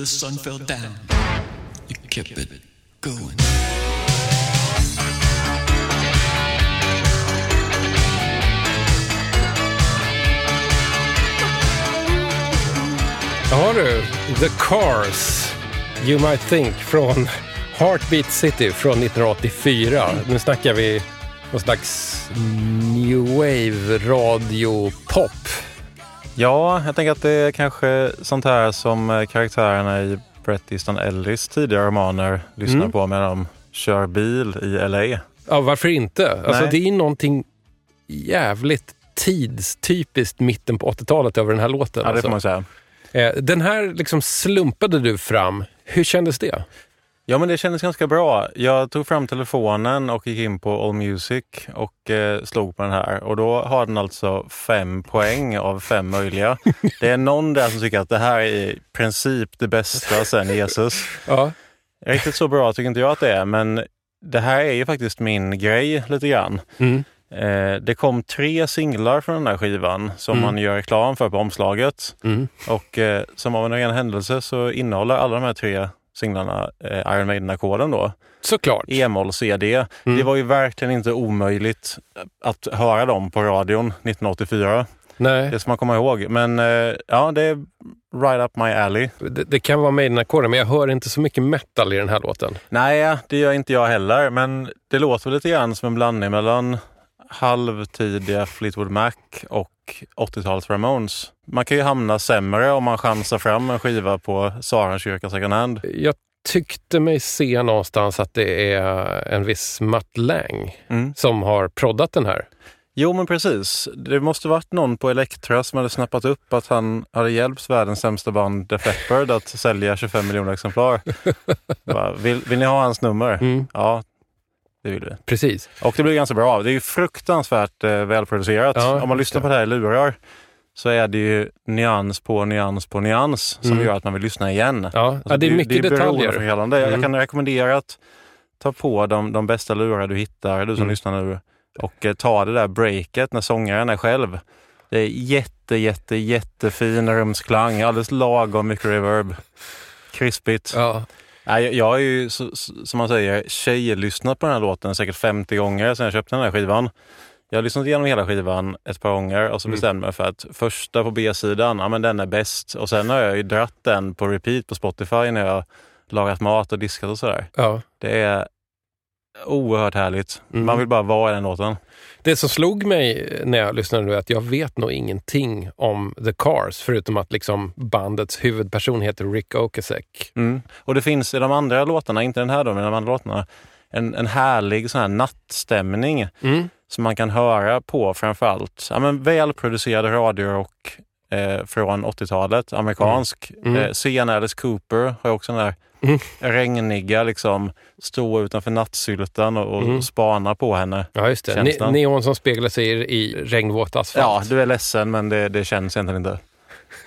The sun fell down. You kept it going. Ja du, The Cars, You Might Think från Heartbeat City från 1984. Nu snackar vi någon slags new wave radio pop. Ja, jag tänker att det är kanske sånt här som eh, karaktärerna i Bret Easton Ellis tidigare romaner lyssnar Mm. på när de kör bil i LA. Ja, varför inte? Alltså, det är någonting jävligt tidstypiskt mitten på 80-talet över den här låten. Ja, det alltså. får man säga. Eh, Den här liksom slumpade du fram. Hur kändes det? Ja, men det kändes ganska bra. Jag tog fram telefonen och gick in på All Music och eh, slog på den här. Och då har den alltså fem poäng av fem möjliga. Det är någon där som tycker att det här är i princip det bästa sen Jesus. Ja. Riktigt så bra tycker inte jag att det är, men det här är ju faktiskt min grej lite grann. Mm. Eh, det kom tre singlar från den här skivan som Mm. man gör reklam för på omslaget. Mm. Och eh, som av en ren händelse så innehåller alla de här tre singlarna eh, Iron Maiden-ackorden då. Såklart. E-moll CD. Mm. Det var ju verkligen inte omöjligt att höra dem på radion 1984. Nej, Det ska man komma ihåg. Men eh, ja, det är right up my alley. det, det kan vara Maiden-ackorden, men jag hör inte så mycket metal i den här låten. Nej, det gör inte jag heller. Men det låter lite grann som en blandning mellan halvtidiga Fleetwood Mac och 80-talets Ramones. Man kan ju hamna sämre om man chansar fram en skiva på Sarenkyrka second hand. Jag tyckte mig se någonstans att det är en viss Matt Lang Mm. som har proddat den här. Jo, men precis. Det måste varit någon på Elektra som hade snappat upp att han hade hjälpt världens sämsta band Def Leppard att sälja 25 miljoner exemplar. Bara, vill, vill ni ha hans nummer? Mm. Ja, det vill vi. Precis. Och det blir ganska bra. Det är ju fruktansvärt eh, välproducerat. Ja, Om man lyssnar på det här i lurar så är det ju nyans på nyans på nyans som Mm. gör att man vill lyssna igen. Ja, Alltså, ja det är mycket detaljer. beroendeförhållande. Jag- Jag Mm. kan rekommendera att ta på de, de bästa lurar du hittar, du som Mm. lyssnar nu, och eh, ta det där breaket när sångaren är själv. Det är jätte, jätte, jättefin rumsklang, alldeles lagom mycket reverb. Krispigt. Ja. Jag- jag har ju, som man säger, tjejlyssnat på den här låten säkert 50 gånger sedan jag köpte den här skivan. Jag har lyssnat igenom hela skivan ett par gånger och så Mm. bestämde mig för att första på B-sidan, ja men den är bäst. Och sen har jag ju dratt den på repeat på Spotify när jag lagat mat och diskat och sådär. Ja. Det är oerhört härligt. Mm. Man vill bara vara i den låten. Det som slog mig när jag lyssnade nu är att jag vet nog ingenting om The Cars, förutom att liksom bandets huvudperson heter Rick Ocasek. Mm. Och det finns i de andra låtarna, inte den här då, men de andra låtarna, en, en härlig sån här nattstämning Mm. som man kan höra på framförallt ja, men välproducerad radiorock eh, från 80-talet, amerikansk. Mm. Mm. Eh, sen Alice Cooper har också den där Mm. regniga, liksom, stå utanför nattsyltan och, och Mm. spana på henne. Ja, just det. Ne- neon som speglar sig i, i regnvåt asfalt. Ja, du är ledsen men det, det känns egentligen inte.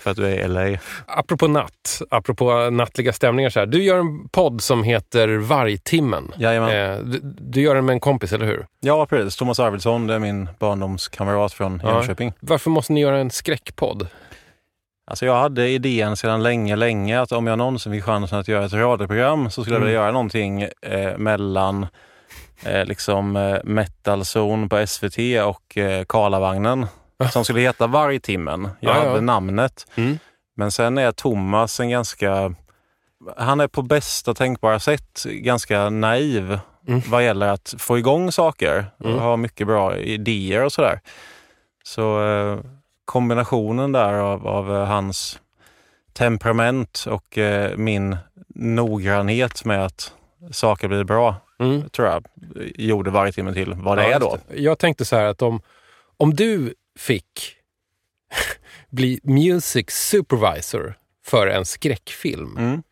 För att du är i LA. Apropå natt, apropå nattliga stämningar så här. Du gör en podd som heter Vargtimmen. Jajamän. Eh, du, du gör den med en kompis, eller hur? Ja, precis. Thomas Arvidsson, det är min barndomskamrat från Ja. Jönköping. Varför måste ni göra en skräckpodd? Alltså jag hade idén sedan länge, länge att om jag någonsin fick chansen att göra ett radioprogram så skulle jag Mm. vilja göra någonting eh, mellan eh, liksom eh, metalzon på SVT och eh, Karlavagnen som skulle heta Vargtimmen. Jag Ja, ja. hade namnet. Mm. Men sen är Thomas en ganska, han är på bästa tänkbara sätt ganska naiv Mm. vad gäller att få igång saker Mm. och ha mycket bra idéer och sådär. Så eh, kombinationen där av, av eh, hans temperament och eh, min noggrannhet med att saker blir bra, Mm. tror jag, gjorde varje timme till vad det Ja, är då. Jag tänkte så här att om, om du fick bli music supervisor för en skräckfilm Mm.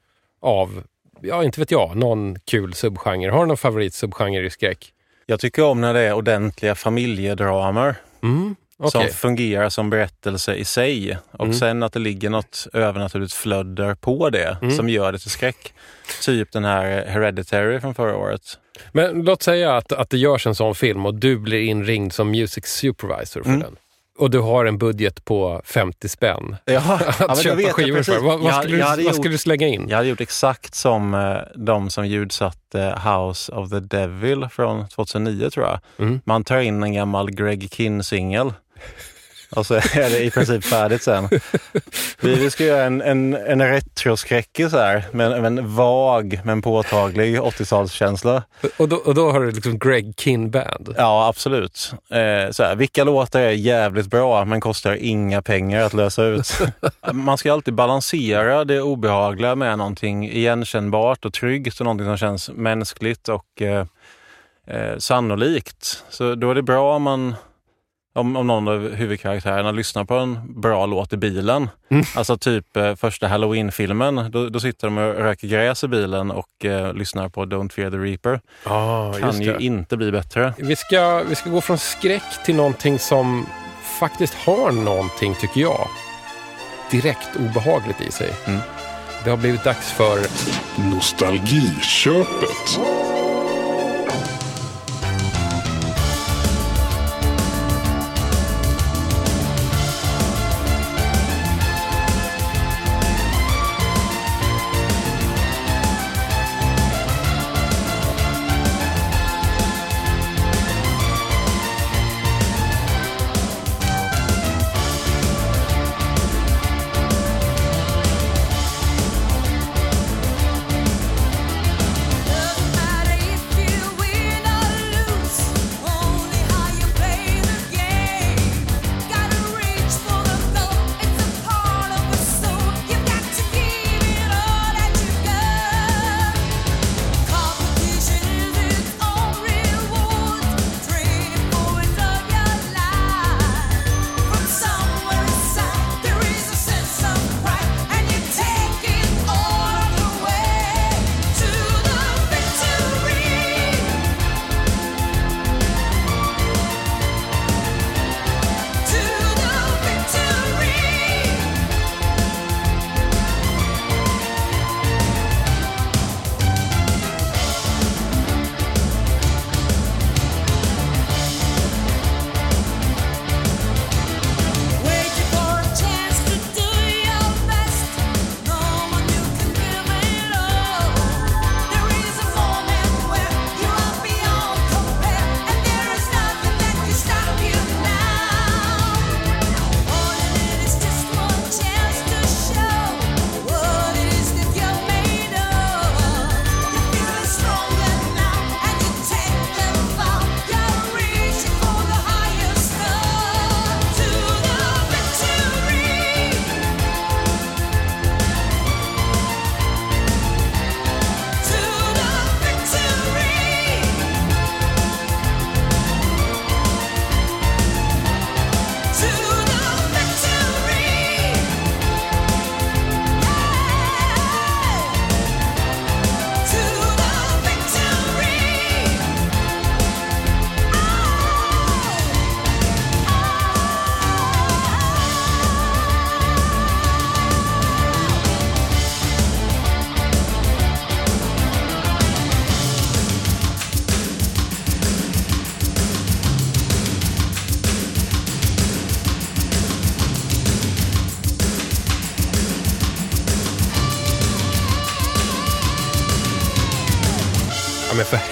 av, ja inte vet jag, någon kul subgenre. Har du någon favoritsubgenre i skräck? Jag tycker om när det är ordentliga familjedramer Mm. Som Okej. fungerar som berättelse i sig. Och Mm. sen att det ligger något övernaturligt flödder på det Mm. som gör det till skräck. Typ den här Hereditary från förra året. Men låt säga att, att det görs en sån film och du blir inringd som music supervisor för Mm. den. och du har en budget på 50 spänn Ja, ja, att då köpa jag skivor för. Vad, vad, Jag- skulle, jag du, hade vad gjort- skulle du slänga in? Jag hade gjort exakt som eh, de som ljudsatte House of the Devil från 2009 tror jag. Mm. Man tar in en gammal Greg Kinn-singel och så är det i princip färdigt sen. Vi, vi ska göra en, en, en retroskräckis här med, med en vag men påtaglig 80-talskänsla. Och, då, och då har du liksom Greg Kinn Band. Ja, absolut. Eh, så här, vilka låtar är jävligt bra men kostar inga pengar att lösa ut? Man ska alltid balansera det obehagliga med någonting igenkännbart och tryggt och någonting som känns mänskligt och eh, eh, sannolikt. Så då är det bra om man om, om någon av huvudkaraktärerna lyssnar på en bra låt i bilen. Mm. Alltså typ eh, första Halloween-filmen. Då, då sitter de och röker gräs i bilen och eh, lyssnar på Don't Fear the Reaper. Ah, kan ju inte bli bättre. Vi ska, vi ska gå från skräck till någonting som faktiskt har någonting, tycker jag, direkt obehagligt i sig. Mm. Det har blivit dags för Nostalgiköpet.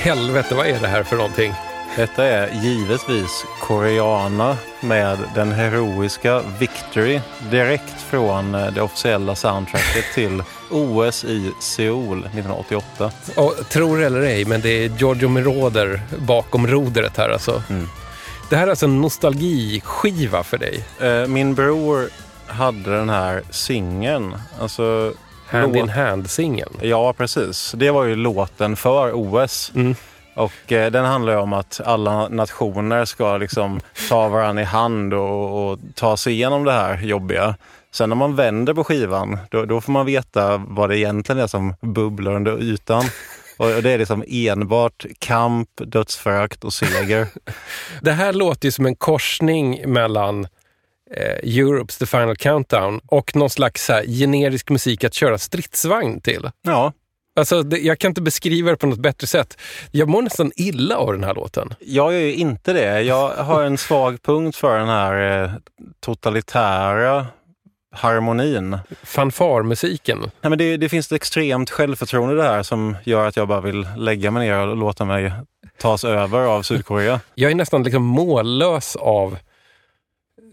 Helvete, vad är det här för någonting? Detta är givetvis Koreana med den heroiska Victory direkt från eh, det officiella soundtracket till OS i Seoul 1988. Och, tro det eller ej, men det är Giorgio Moroder bakom rodret här alltså. Mm. Det här är alltså en nostalgiskiva för dig. Eh, Min bror hade den här singeln. Alltså, Hand låt- in hand-singeln. Ja, precis. Det var ju låten för OS. Mm. Och eh, den handlar ju om att alla nationer ska liksom ta varandra i hand och, och ta sig igenom det här jobbiga. Sen när man vänder på skivan, då, då får man veta vad det egentligen är som bubblar under ytan. Och och det är liksom enbart kamp, dödsförakt och seger. Det här låter ju som en korsning mellan eh, Europes The Final Countdown och någon slags så här, generisk musik att köra stridsvagn till. Ja, Alltså, det, jag kan inte beskriva det på något bättre sätt. Jag mår nästan illa av den här låten. Jag gör ju inte det. Jag har en svag punkt för den här eh, totalitära harmonin. Fanfarmusiken. Nej, men det, det finns ett extremt självförtroende där som gör att jag bara vill lägga mig ner och låta mig tas över av Sydkorea. Jag är nästan liksom mållös av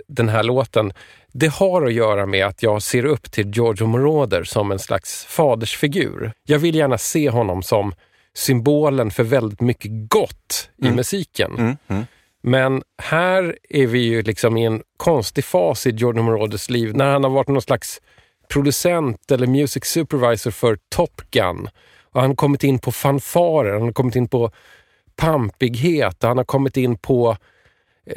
den här låten. Det har att göra med att jag ser upp till Giorgio Moroder som en slags fadersfigur. Jag vill gärna se honom som symbolen för väldigt mycket gott i musiken. Mm, mm. Men här är vi ju liksom i en konstig fas i Giorgio Moroders liv när han har varit någon slags producent eller music supervisor för Top Gun. Och han har kommit in på fanfarer, han har kommit in på pampighet han har kommit in på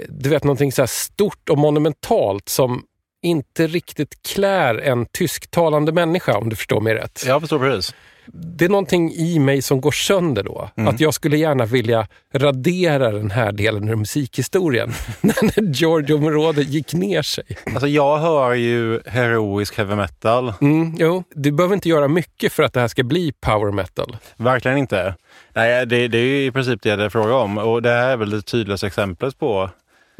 du vet, någonting så stort och monumentalt som inte riktigt klär en tysktalande människa om du förstår mig rätt. Jag förstår precis. Det är någonting i mig som går sönder då. Mm. Att jag skulle gärna vilja radera den här delen ur musikhistorien. när Giorgio Moroder gick ner sig. Alltså jag hör ju heroisk heavy metal. Mm, jo, du behöver inte göra mycket för att det här ska bli power metal. Verkligen inte. Nej, det, det är ju i princip det det är fråga om. Och det här är väl det tydligaste exemplet på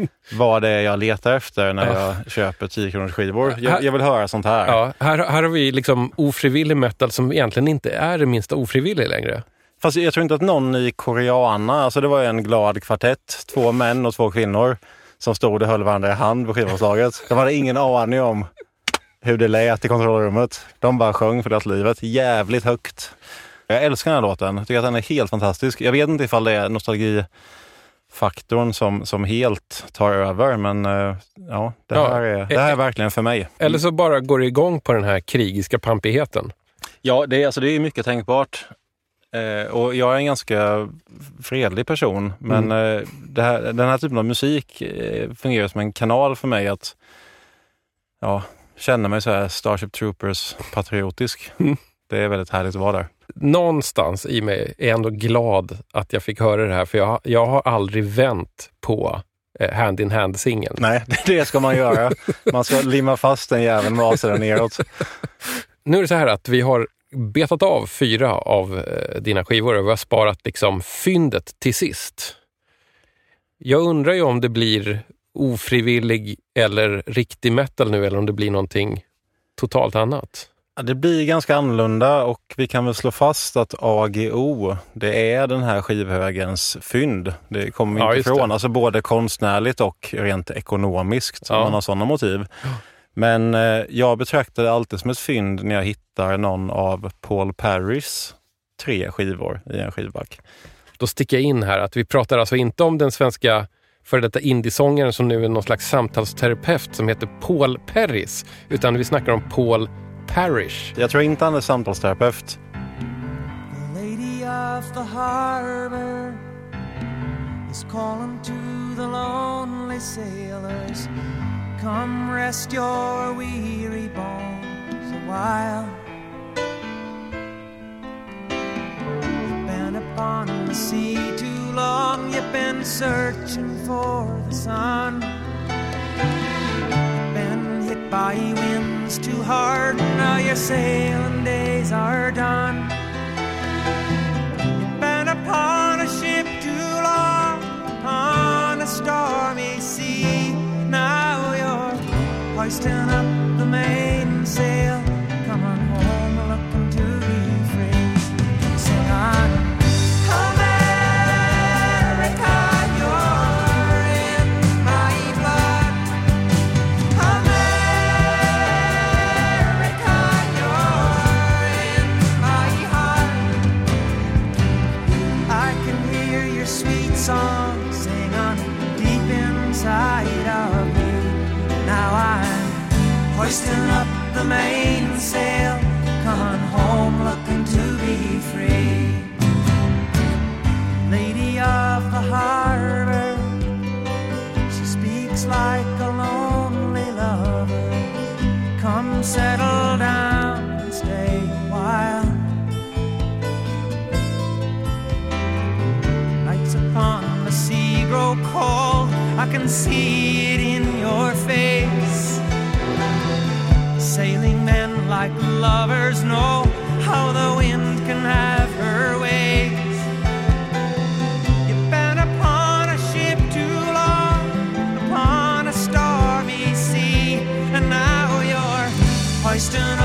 vad det är jag letar efter när jag köper 10 kronors skivor. Jag, jag vill höra sånt här. Ja, här, här har vi liksom ofrivillig metal som egentligen inte är det minsta ofrivillig längre. Fast jag tror inte att någon i Koreana, alltså det var ju en glad kvartett, två män och två kvinnor som stod och höll varandra i hand på skivomslaget. De hade ingen aning om hur det lät i kontrollrummet. De bara sjöng för deras livet jävligt högt. Jag älskar den här låten. Jag tycker att den är helt fantastisk. Jag vet inte ifall det är nostalgifaktorn som, som helt tar över, men eh, ja, det Ja, här är, det här är verkligen för mig. Eller så bara går det igång på den här krigiska pampigheten. Ja, det är, alltså, det är mycket tänkbart. Eh, och jag är en ganska fredlig person, men eh, det här, den här typen av musik eh, fungerar som en kanal för mig att ja, känna mig så här Starship Troopers patriotisk. Det är väldigt härligt att vara där. Någonstans i mig är ändå glad att jag fick höra det här, för jag, jag har aldrig vänt på eh, Hand in Hand-singeln. Nej, det ska man göra. Man ska limma fast den jäveln med avsidan neråt. Nu är det så här att vi har betat av fyra av eh, dina skivor och vi har sparat liksom fyndet till sist. Jag undrar ju om det blir ofrivillig eller riktig metal nu eller om det blir någonting totalt annat. Det blir ganska annorlunda och vi kan väl slå fast att AGO, det är den här skivhögens fynd. Det kommer vi Ja, inte ifrån. det. Alltså både konstnärligt och rent ekonomiskt, Ja. om man har sådana motiv. Men eh, jag betraktar det alltid som ett fynd när jag hittar någon av Paul Parrys tre skivor i en skivback. Då sticker jag in här att vi pratar alltså inte om den svenska före detta indiesångaren som nu är någon slags samtalsterapeut som heter Paul Perris, utan vi snackar om Paul Parrish. Jag tror inte han är samtalsterapeut. The lady of the harbor is calling to the lonely sailors. Come rest your weary bones a while. You've been upon the sea too long, you've been searching for the sun. By winds too hard, now your sailing days are done. You've been upon a ship too long, on a stormy sea. Now you're hoisting up the mainsail, hoisting up the mainsail, coming home looking to be free. Lady of the harbor, she speaks like a lonely lover. Come settle down and stay a while. Nights upon the sea grow cold. I can see it in your face. Like lovers know how the wind can have her ways. You've been upon a ship too long, upon a stormy sea, and now you're hoisting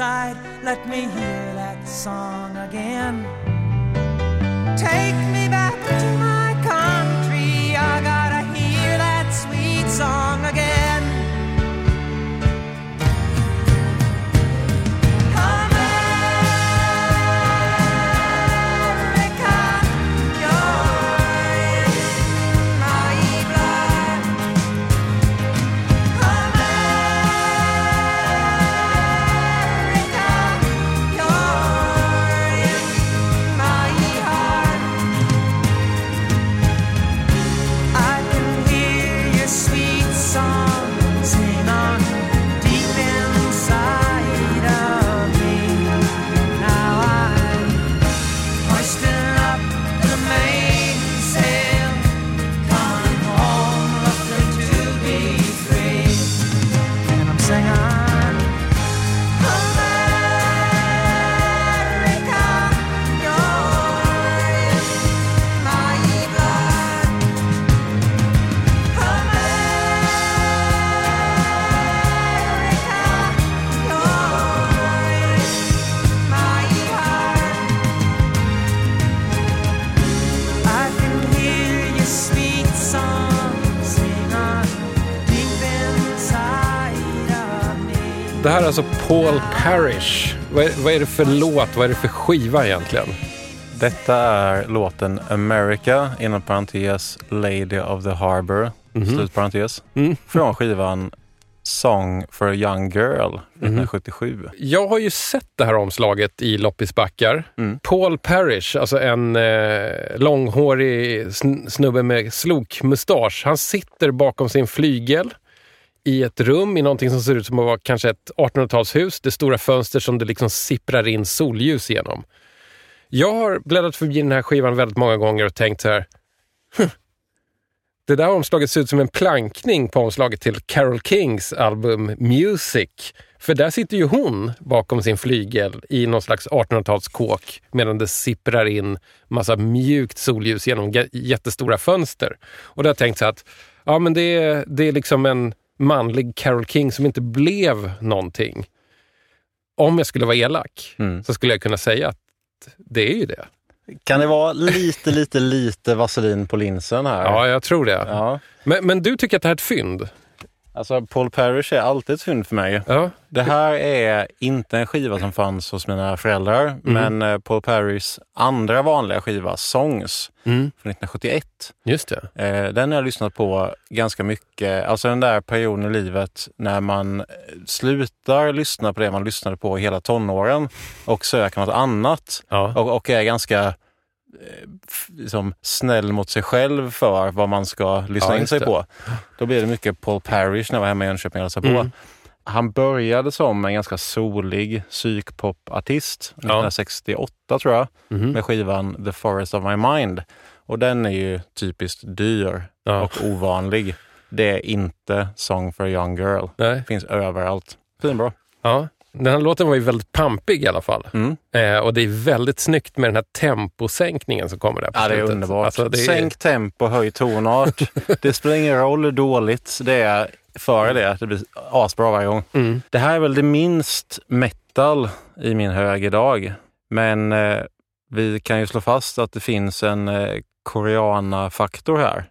riverside, let me hear that song again. Alltså Paul Parrish. Vad är, vad är det för låt? Vad är det för skiva egentligen? Detta är låten America, inom parentes Lady of the Harbour, slutparentes, Mm. från skivan Song for a young girl 1977. Jag har ju sett det här omslaget i loppisbackar. Mm. Paul Parrish, alltså en eh, långhårig sn- snubbe med slokmustasch. Han sitter bakom sin flygel i ett rum i någonting som ser ut som att vara kanske ett 1800-talshus. Det är stora fönster som det liksom sipprar in solljus genom. Jag har bläddrat förbi den här skivan väldigt många gånger och tänkt så här. Det där omslaget ser ut som en plankning på omslaget till Carole Kings album Music. För där sitter ju hon bakom sin flygel i någon slags 1800-talskåk medan det sipprar in massa mjukt solljus genom jättestora fönster. Och då har jag tänkt så här att ja, men det, är, det är liksom en manlig Carole King som inte blev någonting. Om jag skulle vara elak Mm. så skulle jag kunna säga att det är ju det. Kan det vara lite, lite, lite vaselin på linsen här? Ja, jag tror det. Ja. Men, men du tycker att det här är ett fynd? Alltså Paul Parrish är alltid ett fynd för mig. Ja. Det här är inte en skiva som fanns hos mina föräldrar, Mm. men eh, Paul Parrishs andra vanliga skiva, Songs, Mm. från 1971. Just det. Eh, Den har jag lyssnat på ganska mycket. Alltså den där perioden i livet när man eh, slutar lyssna på det man lyssnade på hela tonåren och söker något annat. Ja. Och, och är ganska liksom, snäll mot sig själv för vad man ska lyssna Ja, in sig det. på. Då blir det mycket Paul Parrish när jag var hemma i Jönköping och på. Mm. Han började som en ganska solig psykpopartist 1968 tror jag, Mhm. med skivan The Forest of My Mind. Och den är ju typiskt dyr Ja. och ovanlig. Det är inte Song for a young girl. Nej. Finns överallt. Finbra. Ja. Den här låten var ju väldigt pampig i alla fall. Mm. Eh, och det är väldigt snyggt med den här temposänkningen som kommer där på Ja, det är slutet. underbart. Alltså, det är, Sänk tempo, höj tonart. det spelar ingen roll hur dåligt det är före det. Det blir asbra varje gång. Mm. Det här är väl det minst metal i min hög idag. Men eh, vi kan ju slå fast att det finns en eh, koreana-faktor här.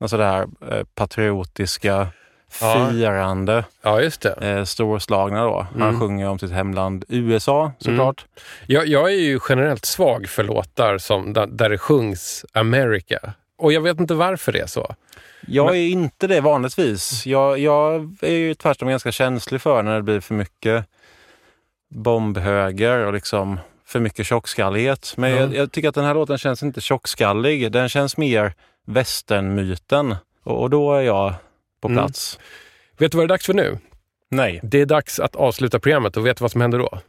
Alltså det här eh, patriotiska. Firande, Ja, just det. eh, storslagna då. Han Mm. sjunger om sitt hemland USA såklart. Jag, jag är ju generellt svag för låtar som, där, där det sjungs America. Och jag vet inte varför det är så. Jag är inte det vanligtvis. Jag, jag är ju tvärtom ganska känslig för när det blir för mycket bombhöger och liksom för mycket tjockskallighet. Men Ja. jag, jag tycker att den här låten känns inte tjockskallig. Den känns mer västernmyten. Och, och då är jag på Mm. plats. Vet du vad det är dags för nu? Nej, Det är dags att avsluta programmet och vet du vad som händer då?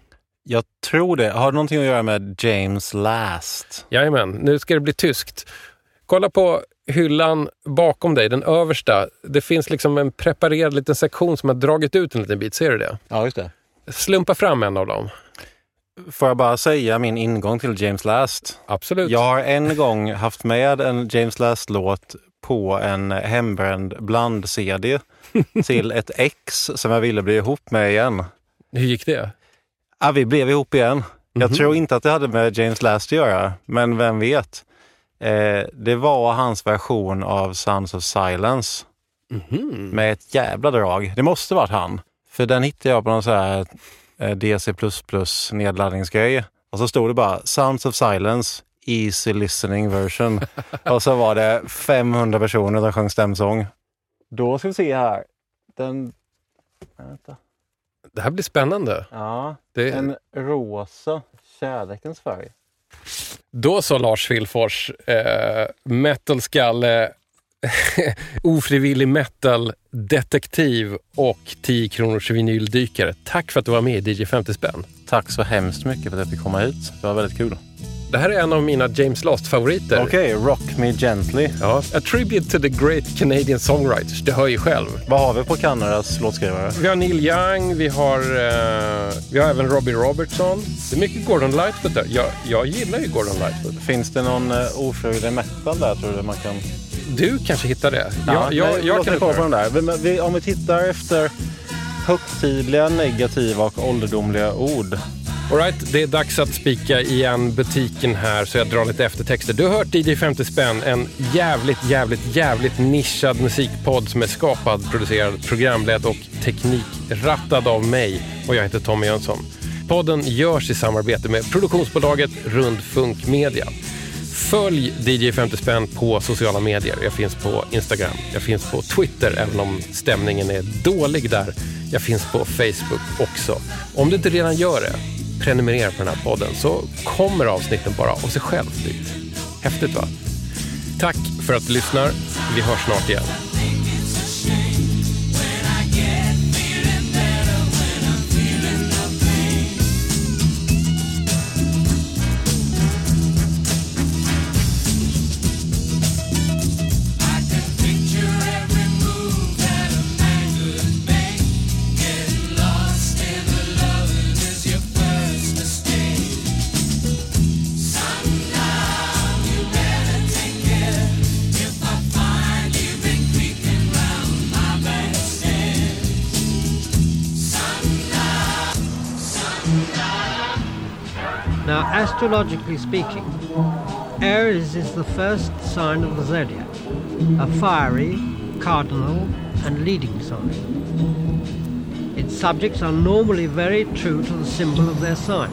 jag tror det. Har det någonting att göra med James Last? Jajamän, nu ska det bli tyskt. Kolla på hyllan bakom dig, den översta. Det finns liksom en preparerad liten sektion som har dragit ut en liten bit. Ser du det? Ja, just det. Slumpa fram en av dem. Får jag bara säga min ingång till James Last? Absolut. Jag har en gång haft med en James Last-låt på en hembränd bland-CD till ett ex som jag ville bli ihop med igen. Hur gick det? Ja, vi blev ihop igen. Jag Mhm. tror inte att det hade med James Last att göra, men vem vet? Eh, det var hans version av Sons of Silence Mhm. med ett jävla drag. Det måste varit han. För den hittade jag på någon så här eh, DC++ nedladdningsgrej. Och så stod det bara Sounds of Silence Easy Listening Version. och så var det 500 personer som sjöng stämsång. Då ska vi se här. Den... Vänta. Det här blir spännande. Ja, Det... en rosa kärlekens färg. Då sa Lars Vilfors, eh, metalskalle, ofrivillig metal-detektiv och 10 kronors vinyldykare. Tack för att du var med i DJ 50 spänn. Tack så hemskt mycket för att jag fick komma hit. Det var väldigt kul. Det här är en av mina James Last-favoriter. Okej, Rock Me Gently. Ja, A Tribute to the Great Canadian Songwriters. Du hör ju själv. Vad har vi på Kanadas låtskrivare? Vi har Neil Young, vi har, eh, vi har även Robbie Robertson. Det är mycket Gordon Lightfoot där. Jag, jag gillar ju Gordon Lightfoot. Finns det någon uh, ofrivillig metal där tror du man kan... Du kanske hittar det. Ja, jag, jag, nej, jag låt kan kolla på den där. Vi, om vi tittar efter högtidliga, negativa och ålderdomliga ord. Alright, det är dags att spika igen butiken här så jag drar lite eftertexter. Du har hört DJ 50 spänn, en jävligt, jävligt, jävligt nischad musikpodd som är skapad, producerad, programledd och teknikrattad av mig och jag heter Tommy Jönsson. Podden görs i samarbete med produktionsbolaget Rundfunk Media. Följ DJ 50 spänn på sociala medier. Jag finns på Instagram, jag finns på Twitter även om stämningen är dålig där. Jag finns på Facebook också. Om du inte redan gör det, prenumerera på den här podden så kommer avsnitten bara av sig själv dit. Häftigt va? Tack för att du lyssnar. Vi hörs snart igen. Astrologically speaking, Aries is the first sign of the zodiac, a fiery, cardinal, and leading sign. Its subjects are normally very true to the symbol of their sign,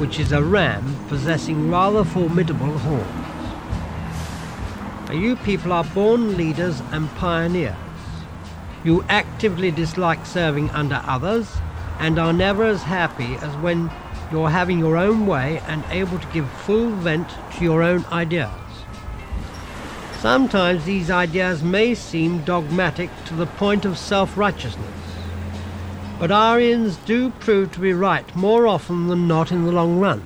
which is a ram possessing rather formidable horns. You people are born leaders and pioneers. You actively dislike serving under others and are never as happy as when you're having your own way and able to give full vent to your own ideas. Sometimes these ideas may seem dogmatic to the point of self righteousness, but Aryans do prove to be right more often than not in the long run.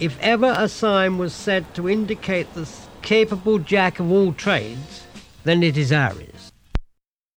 If ever a sign was said to indicate the capable jack of all trades, then it is Aries.